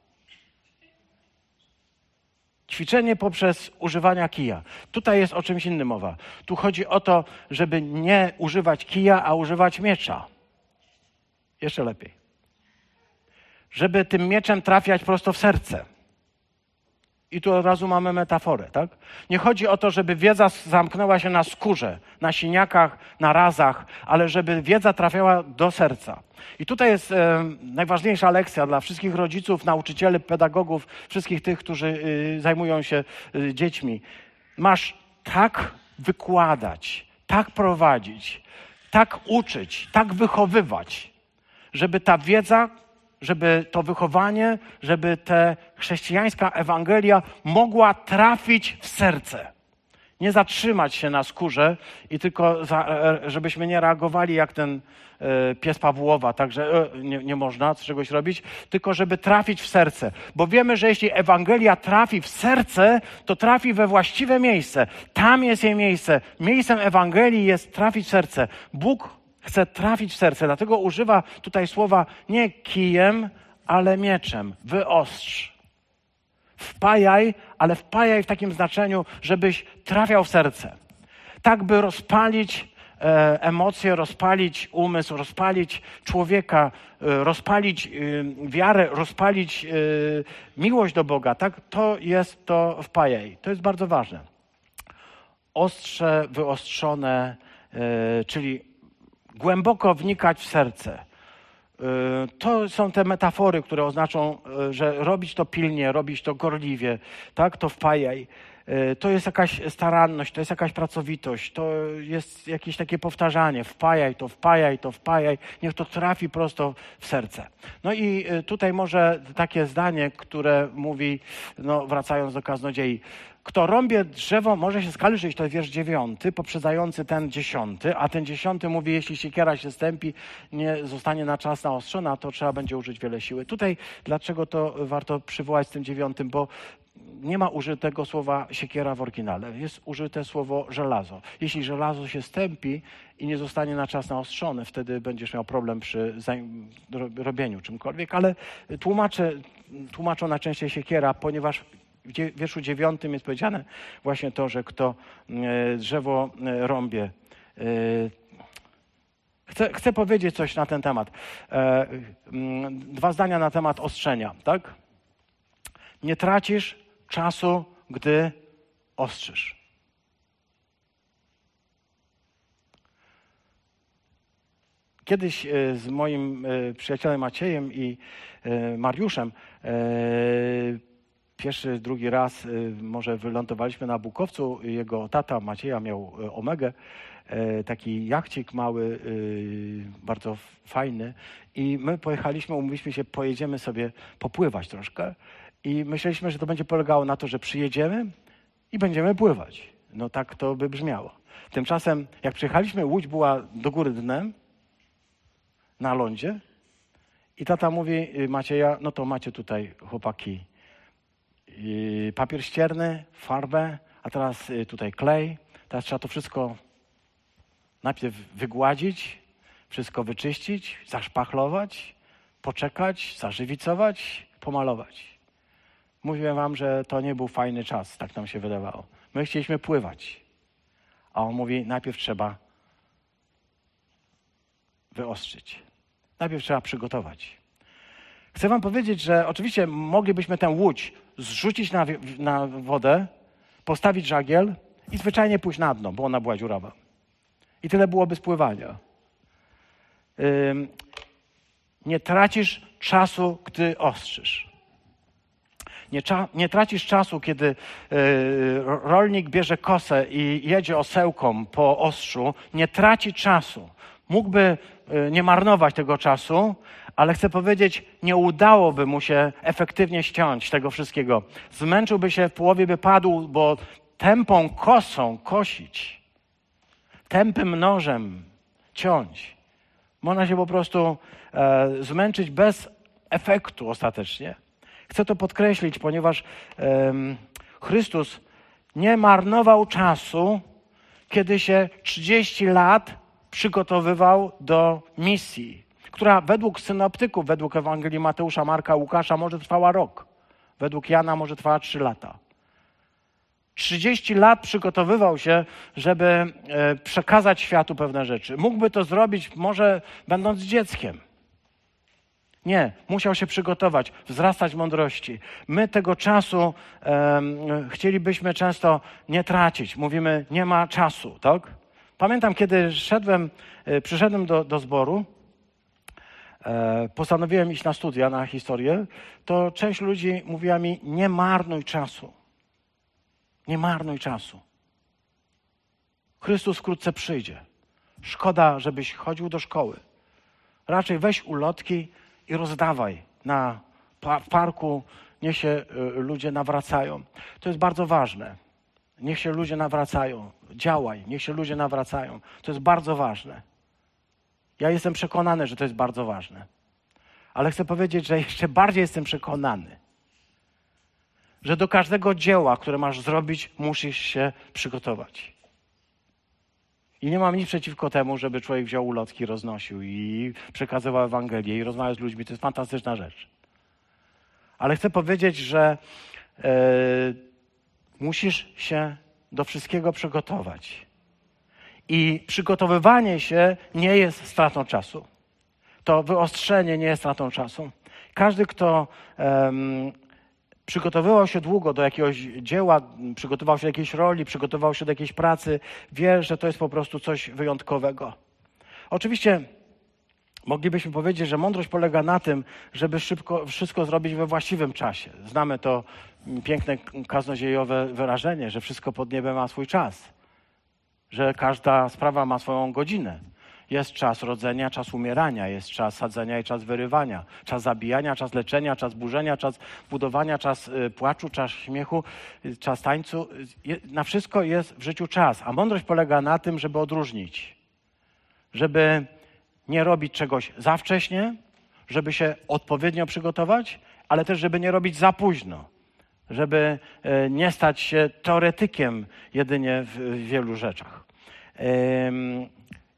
Ćwiczenie poprzez używanie kija. Tutaj jest o czymś innym mowa. Tu chodzi o to, żeby nie używać kija, a używać miecza. Jeszcze lepiej. Żeby tym mieczem trafiać prosto w serce. I tu od razu mamy metaforę, tak? Nie chodzi o to, żeby wiedza zamknęła się na skórze, na siniakach, na razach, ale żeby wiedza trafiała do serca. I tutaj jest e, najważniejsza lekcja dla wszystkich rodziców, nauczycieli, pedagogów, wszystkich tych, którzy y, zajmują się y, dziećmi. Masz tak wykładać, tak prowadzić, tak uczyć, tak wychowywać, żeby ta wiedza, żeby to wychowanie, żeby ta chrześcijańska Ewangelia mogła trafić w serce. Nie zatrzymać się na skórze i tylko, za, e, żebyśmy nie reagowali jak ten e, pies Pawłowa, także e, nie, nie można czegoś robić, tylko żeby trafić w serce. Bo wiemy, że jeśli Ewangelia trafi w serce, to trafi we właściwe miejsce. Tam jest jej miejsce. Miejscem Ewangelii jest trafić w serce. Bóg chce trafić w serce, dlatego używa tutaj słowa nie kijem, ale mieczem. Wyostrz. Wpajaj, ale wpajaj w takim znaczeniu, żebyś trafiał w serce. Tak, by rozpalić e, emocje, rozpalić umysł, rozpalić człowieka, e, rozpalić e, wiarę, rozpalić e, miłość do Boga. Tak, to jest to wpajaj. To jest bardzo ważne. Ostrze, wyostrzone, e, czyli głęboko wnikać w serce. Y, to są te metafory, które oznaczą, y, że robić to pilnie, robić to gorliwie, tak? To wpajaj. Y, to jest jakaś staranność, to jest jakaś pracowitość, to jest jakieś takie powtarzanie. Wpajaj to, wpajaj to, wpajaj. Niech to trafi prosto w serce. No i tutaj może takie zdanie, które mówi, no wracając do kaznodziei, kto rąbie drzewo, może się skalczyć, to wiersz dziewiąty, poprzedzający ten dziesiąty, a ten dziesiąty mówi, jeśli siekiera się stępi, nie zostanie na czas naostrzona, to trzeba będzie użyć wiele siły. Tutaj dlaczego to warto przywołać z tym dziewiątym, bo nie ma użytego słowa siekiera w oryginale. Jest użyte słowo żelazo. Jeśli żelazo się stępi i nie zostanie na czas naostrzone, wtedy będziesz miał problem przy robieniu czymkolwiek, ale tłumacze, tłumaczą najczęściej siekiera, ponieważ w wierszu dziewiątym jest powiedziane właśnie to, że kto e, drzewo e, rąbie. E, chcę, chcę powiedzieć coś na ten temat. Dwa zdania na temat ostrzenia, tak? Nie tracisz czasu, gdy ostrzysz. Kiedyś z moim przyjacielem Maciejem i Mariuszem pierwszy, drugi raz y, może wylądowaliśmy na Bukowcu. Jego tata Macieja miał y, Omegę, y, taki jachcik mały, bardzo fajny. I my pojechaliśmy, umówiliśmy się, pojedziemy sobie popływać troszkę. I myśleliśmy, że to będzie polegało na to, że przyjedziemy i będziemy pływać. No tak to by brzmiało. Tymczasem, jak przyjechaliśmy, łódź była do góry dnem, na lądzie. I tata mówi, Macieja, no to macie tutaj chłopaki papier ścierny, farbę, a teraz y, tutaj klej. Teraz trzeba to wszystko najpierw wygładzić, wszystko wyczyścić, zaszpachlować, poczekać, zażywicować, pomalować. Mówiłem wam, że to nie był fajny czas, tak nam się wydawało. My chcieliśmy pływać. A on mówi, najpierw trzeba wyostrzyć. Najpierw trzeba przygotować. Chcę wam powiedzieć, że oczywiście moglibyśmy tę łódź zrzucić na, na wodę, postawić żagiel i zwyczajnie pójść na dno, bo ona była dziurawa. I tyle byłoby spływania. Nie tracisz czasu, gdy ostrzysz. Nie, cza, nie tracisz czasu, kiedy y, rolnik bierze kosę i jedzie osełką po ostrzu. Nie traci czasu. Mógłby y, nie marnować tego czasu, ale chcę powiedzieć, nie udałoby mu się efektywnie ściąć tego wszystkiego. Zmęczyłby się, w połowie by padł, bo tępą kosą kosić, tępym nożem ciąć. Można się po prostu e, zmęczyć bez efektu ostatecznie. Chcę to podkreślić, ponieważ e, Chrystus nie marnował czasu, kiedy się 30 lat przygotowywał do misji, która według synoptyków, według Ewangelii Mateusza, Marka, Łukasza może trwała rok. Według Jana może trwała 3 lata. 30 lat przygotowywał się, żeby e, przekazać światu pewne rzeczy. Mógłby to zrobić może będąc dzieckiem. Nie, musiał się przygotować, wzrastać mądrości. My tego czasu um, chcielibyśmy często nie tracić. Mówimy, nie ma czasu, tak? Pamiętam, kiedy szedłem, e, przyszedłem do, do zboru, e, postanowiłem iść na studia, na historię, to część ludzi mówiła mi, nie marnuj czasu. Nie marnuj czasu. Chrystus wkrótce przyjdzie. Szkoda, żebyś chodził do szkoły. Raczej weź ulotki i rozdawaj na parku. Niech się y, ludzie nawracają. To jest bardzo ważne. Niech się ludzie nawracają. Działaj, niech się ludzie nawracają. To jest bardzo ważne. Ja jestem przekonany, że to jest bardzo ważne. Ale chcę powiedzieć, że jeszcze bardziej jestem przekonany, że do każdego dzieła, które masz zrobić, musisz się przygotować. I nie mam nic przeciwko temu, żeby człowiek wziął ulotki, roznosił i przekazywał Ewangelię i rozmawiał z ludźmi. To jest fantastyczna rzecz. Ale chcę powiedzieć, że e, musisz się do wszystkiego przygotować. I przygotowywanie się nie jest stratą czasu. To wyostrzenie nie jest stratą czasu. Każdy, kto um, przygotowywał się długo do jakiegoś dzieła, przygotował się do jakiejś roli, przygotował się do jakiejś pracy, wie, że to jest po prostu coś wyjątkowego. Oczywiście moglibyśmy powiedzieć, że mądrość polega na tym, żeby szybko wszystko zrobić we właściwym czasie. Znamy to piękne kaznodziejowe wyrażenie, że wszystko pod niebem ma swój czas, że każda sprawa ma swoją godzinę. Jest czas rodzenia, czas umierania, jest czas sadzenia i czas wyrywania, czas zabijania, czas leczenia, czas burzenia, czas budowania, czas y, płaczu, czas śmiechu, y, czas tańcu. Na wszystko jest w życiu czas, a mądrość polega na tym, żeby odróżnić, żeby nie robić czegoś za wcześnie, żeby się odpowiednio przygotować, ale też, żeby nie robić za późno, żeby e, nie stać się teoretykiem jedynie w wielu rzeczach.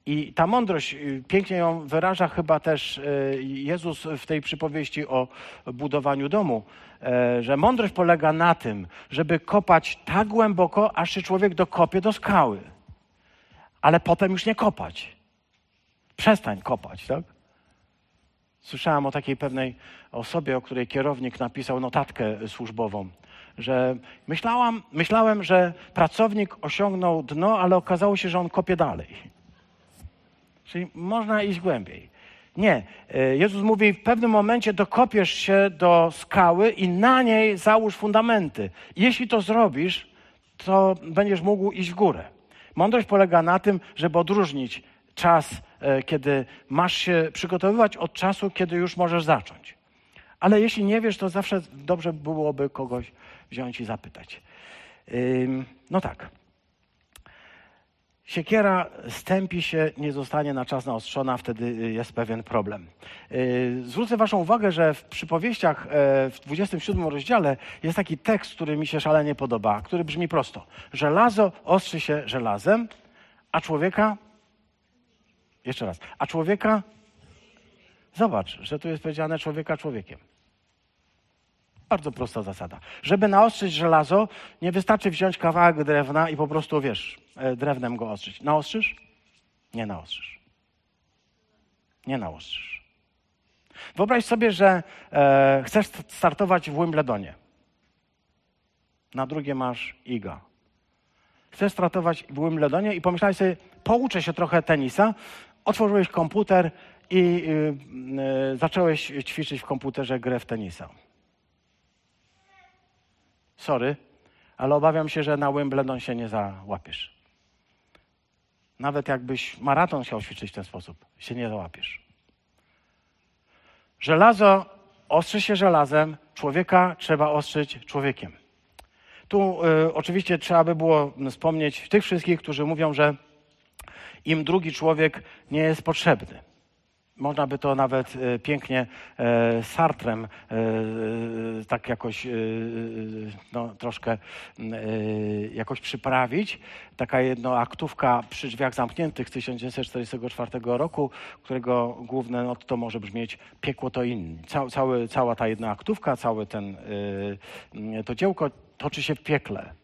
I ta mądrość, y, pięknie ją wyraża chyba też y, Jezus w tej przypowieści o budowaniu domu, e, że mądrość polega na tym, żeby kopać tak głęboko, aż się człowiek dokopie do skały. Ale potem już nie kopać. Przestań kopać, tak? Słyszałem o takiej pewnej osobie, o której kierownik napisał notatkę służbową, że myślałam, myślałem, że pracownik osiągnął dno, ale okazało się, że on kopie dalej. Czyli można iść głębiej. Nie. E, Jezus mówi, w pewnym momencie dokopiesz się do skały i na niej załóż fundamenty. Jeśli to zrobisz, to będziesz mógł iść w górę. Mądrość polega na tym, żeby odróżnić czas, kiedy masz się przygotowywać, od czasu, kiedy już możesz zacząć. Ale jeśli nie wiesz, to zawsze dobrze byłoby kogoś wziąć i zapytać. No tak. Siekiera stępi się, nie zostanie na czas naostrzona, wtedy y, jest pewien problem. Y, zwrócę Waszą uwagę, że w przypowieściach e, w 27 rozdziale jest taki tekst, który mi się szalenie podoba, który brzmi prosto. Żelazo ostrzy się żelazem, a człowieka. Jeszcze raz. A człowieka. Zobacz, że tu jest powiedziane człowieka człowiekiem. Bardzo prosta zasada. Żeby naostrzyć żelazo, nie wystarczy wziąć kawałek drewna i po prostu, wiesz, e, drewnem go ostrzyć. Naostrzysz? Nie naostrzysz. Nie naostrzysz. Wyobraź sobie, że e, chcesz startować w Wimbledonie. Na drugie masz Iga. Chcesz startować w Wimbledonie i pomyślałeś sobie, pouczę się trochę tenisa. Otworzyłeś komputer i y, y, zacząłeś ćwiczyć w komputerze grę w tenisa sorry, ale obawiam się, że na Wimbledon się nie załapiesz. Nawet jakbyś maraton chciał ćwiczyć w ten sposób, się nie załapiesz. Żelazo ostrzy się żelazem, człowieka trzeba ostrzyć człowiekiem. Tu y, oczywiście trzeba by było wspomnieć tych wszystkich, którzy mówią, że im drugi człowiek nie jest potrzebny. Można by to nawet e, pięknie e, Sartrem e, tak jakoś no, troszkę jakoś przyprawić. Taka jednoaktówka przy drzwiach zamkniętych z 1944 roku, którego główne no, to może brzmieć piekło to inni. Cał, cały, cała ta jednoaktówka, całe ten, to dziełko toczy się w piekle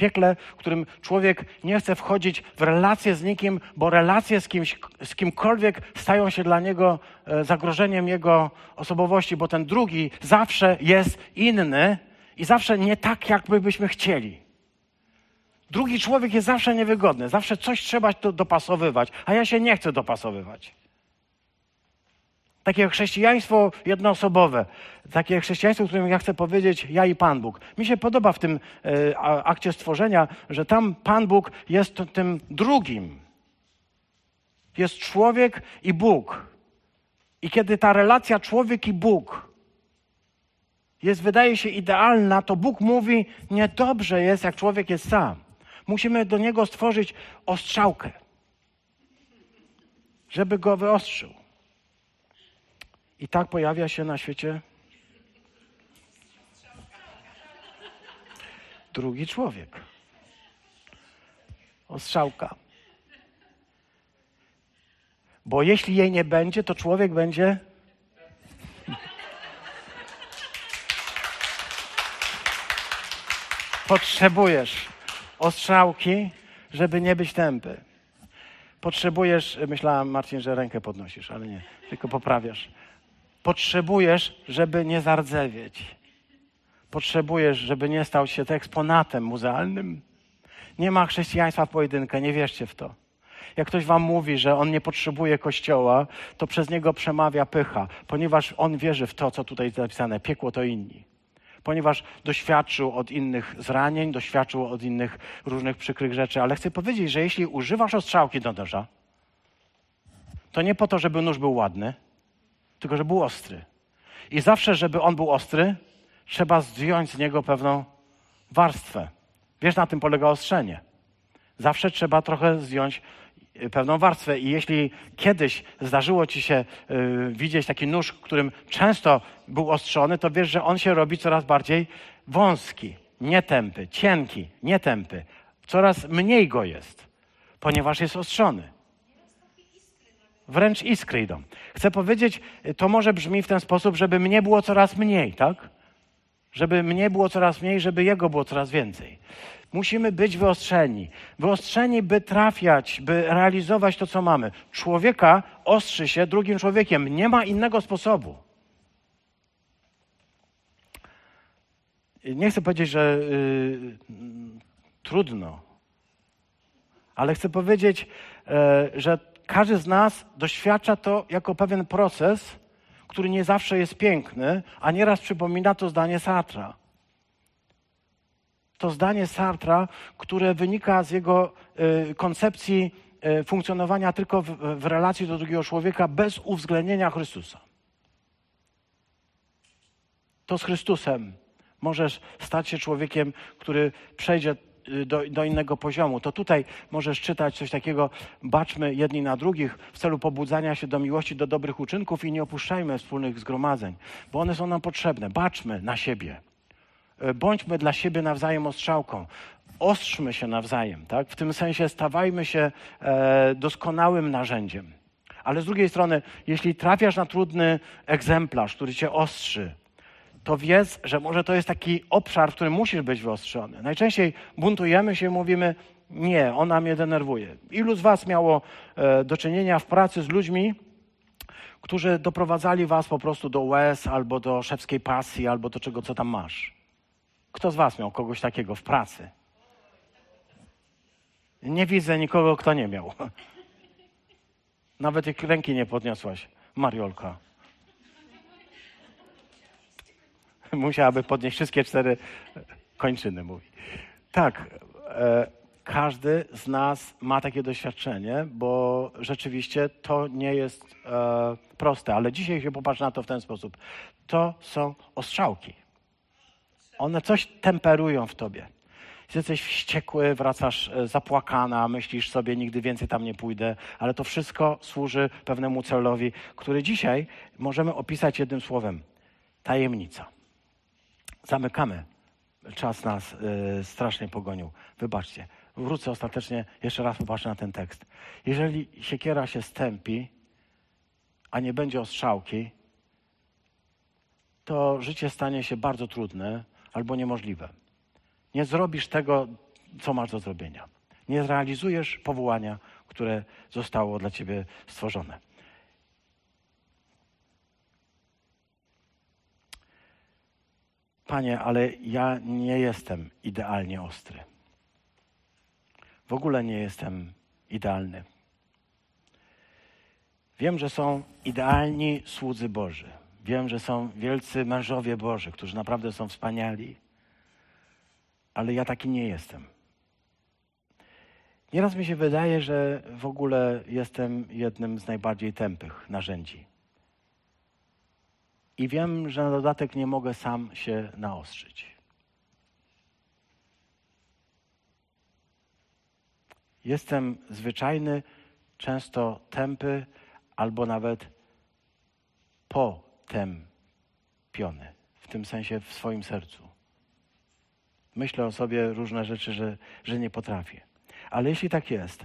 piekle, w którym człowiek nie chce wchodzić w relacje z nikim, bo relacje z, kimś, z kimkolwiek stają się dla niego e, zagrożeniem jego osobowości, bo ten drugi zawsze jest inny i zawsze nie tak, jakby byśmy chcieli. Drugi człowiek jest zawsze niewygodny, zawsze coś trzeba dopasowywać, a ja się nie chcę dopasowywać. Takie chrześcijaństwo jednoosobowe, takie chrześcijaństwo, którym ja chcę powiedzieć ja i Pan Bóg. Mi się podoba w tym e, akcie stworzenia, że tam Pan Bóg jest tym drugim. Jest człowiek i Bóg. I kiedy ta relacja człowiek i Bóg jest, wydaje się, idealna, to Bóg mówi, niedobrze jest, jak człowiek jest sam. Musimy do niego stworzyć ostrzałkę, żeby go wyostrzył. I tak pojawia się na świecie drugi człowiek. Ostrzałka. Bo jeśli jej nie będzie, to człowiek będzie. Potrzebujesz ostrzałki, żeby nie być tępy. Potrzebujesz, myślałem Marcin, że rękę podnosisz, ale nie, tylko poprawiasz. Potrzebujesz, żeby nie zardzewieć. Potrzebujesz, żeby nie stał się to eksponatem muzealnym. Nie ma chrześcijaństwa w pojedynkę, nie wierzcie w to. Jak ktoś wam mówi, że on nie potrzebuje kościoła, to przez niego przemawia pycha, ponieważ on wierzy w to, co tutaj jest napisane. Piekło to inni. Ponieważ doświadczył od innych zranień, doświadczył od innych różnych przykrych rzeczy. Ale chcę powiedzieć, że jeśli używasz ostrzałki do noża, to nie po to, żeby nóż był ładny, tylko że był ostry. I zawsze, żeby on był ostry, trzeba zdjąć z niego pewną warstwę. Wiesz, na tym polega ostrzenie. Zawsze trzeba trochę zdjąć y, pewną warstwę. I jeśli kiedyś zdarzyło ci się y, widzieć taki nóż, którym często był ostrzony, to wiesz, że on się robi coraz bardziej wąski, nietępy, cienki, nietępy. Coraz mniej go jest, ponieważ jest ostrzony wręcz iskry idą. Chcę powiedzieć, to może brzmi w ten sposób, żeby mnie było coraz mniej, tak? Żeby mnie było coraz mniej, żeby jego było coraz więcej. Musimy być wyostrzeni. Wyostrzeni, by trafiać, by realizować to, co mamy. Człowieka ostrzy się drugim człowiekiem. Nie ma innego sposobu. Nie chcę powiedzieć, że yy, trudno, ale chcę powiedzieć, yy, że każdy z nas doświadcza to jako pewien proces, który nie zawsze jest piękny, a nieraz przypomina to zdanie Sartra. To zdanie Sartra, które wynika z jego y, koncepcji y, funkcjonowania tylko w, w relacji do drugiego człowieka bez uwzględnienia Chrystusa. To z Chrystusem możesz stać się człowiekiem, który przejdzie do, do, innego poziomu. To tutaj możesz czytać coś takiego, baczmy jedni na drugich w celu pobudzania się do miłości, do dobrych uczynków i nie opuszczajmy wspólnych zgromadzeń, bo one są nam potrzebne. Baczmy na siebie. Y, bądźmy dla siebie nawzajem ostrzałką. Ostrzmy się nawzajem, tak? W tym sensie stawajmy się e, doskonałym narzędziem. Ale z drugiej strony, jeśli trafiasz na trudny egzemplarz, który cię ostrzy, to wiedz, że może to jest taki obszar, w którym musisz być wyostrzony. Najczęściej buntujemy się mówimy, nie, ona mnie denerwuje. Ilu z Was miało e, do czynienia w pracy z ludźmi, którzy doprowadzali Was po prostu do łez, albo do szewskiej pasji, albo do czego, co tam masz? Kto z Was miał kogoś takiego w pracy? Nie widzę nikogo, kto nie miał. Nawet jak ręki nie podniosłaś, Mariolka. musiałaby podnieść wszystkie cztery kończyny, mówi. Tak, e, każdy z nas ma takie doświadczenie, bo rzeczywiście to nie jest e, proste, ale dzisiaj się popatrz na to w ten sposób. To są ostrzałki. One coś temperują w tobie. Jesteś wściekły, wracasz e, zapłakana, myślisz sobie, nigdy więcej tam nie pójdę, ale to wszystko służy pewnemu celowi, który dzisiaj możemy opisać jednym słowem tajemnica. Zamykamy. Czas nas y, strasznie pogonił. Wybaczcie. Wrócę ostatecznie, jeszcze raz popatrzę na ten tekst. Jeżeli siekiera się stępi, a nie będzie ostrzałki, to życie stanie się bardzo trudne albo niemożliwe. Nie zrobisz tego, co masz do zrobienia. Nie zrealizujesz powołania, które zostało dla ciebie stworzone. Panie, ale ja nie jestem idealnie ostry. W ogóle nie jestem idealny. Wiem, że są idealni słudzy Boży. Wiem, że są wielcy mężowie Boży, którzy naprawdę są wspaniali, ale ja taki nie jestem. Nieraz mi się wydaje, że w ogóle jestem jednym z najbardziej tępych narzędzi. I wiem, że na dodatek nie mogę sam się naostrzyć. Jestem zwyczajny, często tępy, albo nawet potępiony, w tym sensie w swoim sercu. Myślę o sobie różne rzeczy, że, że nie potrafię. Ale jeśli tak jest,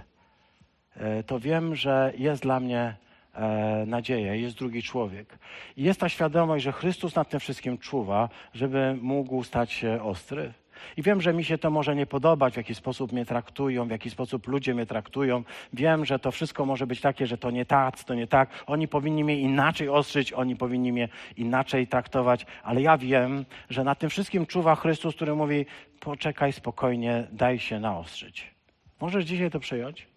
e, to wiem, że jest dla mnie e, nadzieja, jest drugi człowiek. I jest ta świadomość, że Chrystus nad tym wszystkim czuwa, żeby mógł stać się ostry. I wiem, że mi się to może nie podobać, w jaki sposób mnie traktują, w jaki sposób ludzie mnie traktują. Wiem, że to wszystko może być takie, że to nie tak, to nie tak. Oni powinni mnie inaczej ostrzyć, oni powinni mnie inaczej traktować, ale ja wiem, że nad tym wszystkim czuwa Chrystus, który mówi: poczekaj spokojnie, daj się naostrzyć. Możesz dzisiaj to przyjąć?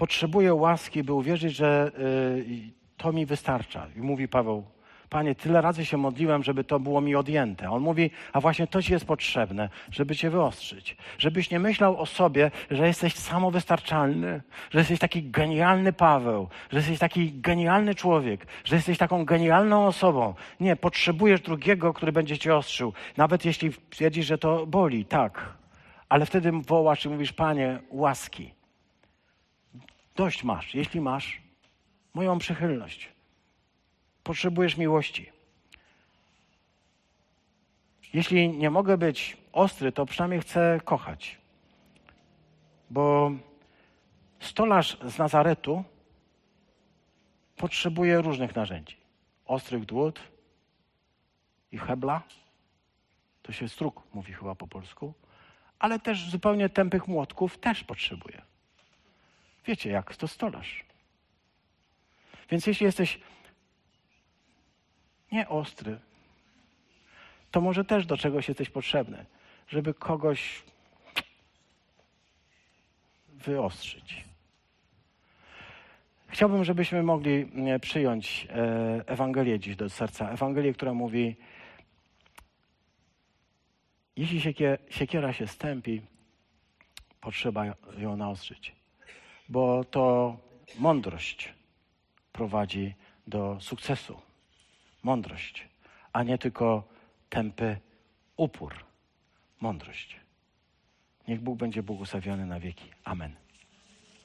Potrzebuję łaski, by uwierzyć, że y, to mi wystarcza. I mówi Paweł, Panie, tyle razy się modliłem, żeby to było mi odjęte. On mówi, a właśnie to ci jest potrzebne, żeby cię wyostrzyć. Żebyś nie myślał o sobie, że jesteś samowystarczalny, że jesteś taki genialny Paweł, że jesteś taki genialny człowiek, że jesteś taką genialną osobą. Nie, potrzebujesz drugiego, który będzie cię ostrzył. Nawet jeśli twierdzisz, że to boli, tak. Ale wtedy wołasz i mówisz, Panie, łaski. Dość masz. Jeśli masz, moją przychylność. Potrzebujesz miłości. Jeśli nie mogę być ostry, to przynajmniej chcę kochać. Bo stolarz z Nazaretu potrzebuje różnych narzędzi. Ostrych dłut i hebla. To się struk mówi chyba po polsku. Ale też zupełnie tępych młotków też potrzebuje. Wiecie, jak to stolarz. Więc jeśli jesteś nie ostry, to może też do czegoś jesteś potrzebny, żeby kogoś wyostrzyć. Chciałbym, żebyśmy mogli e, przyjąć e, Ewangelię dziś do serca. Ewangelię, która mówi, jeśli siekiera się stępi, potrzeba ją naostrzyć, bo to mądrość prowadzi do sukcesu mądrość, a nie tylko tępy upór. Mądrość. Niech Bóg będzie błogosławiony na wieki. Amen.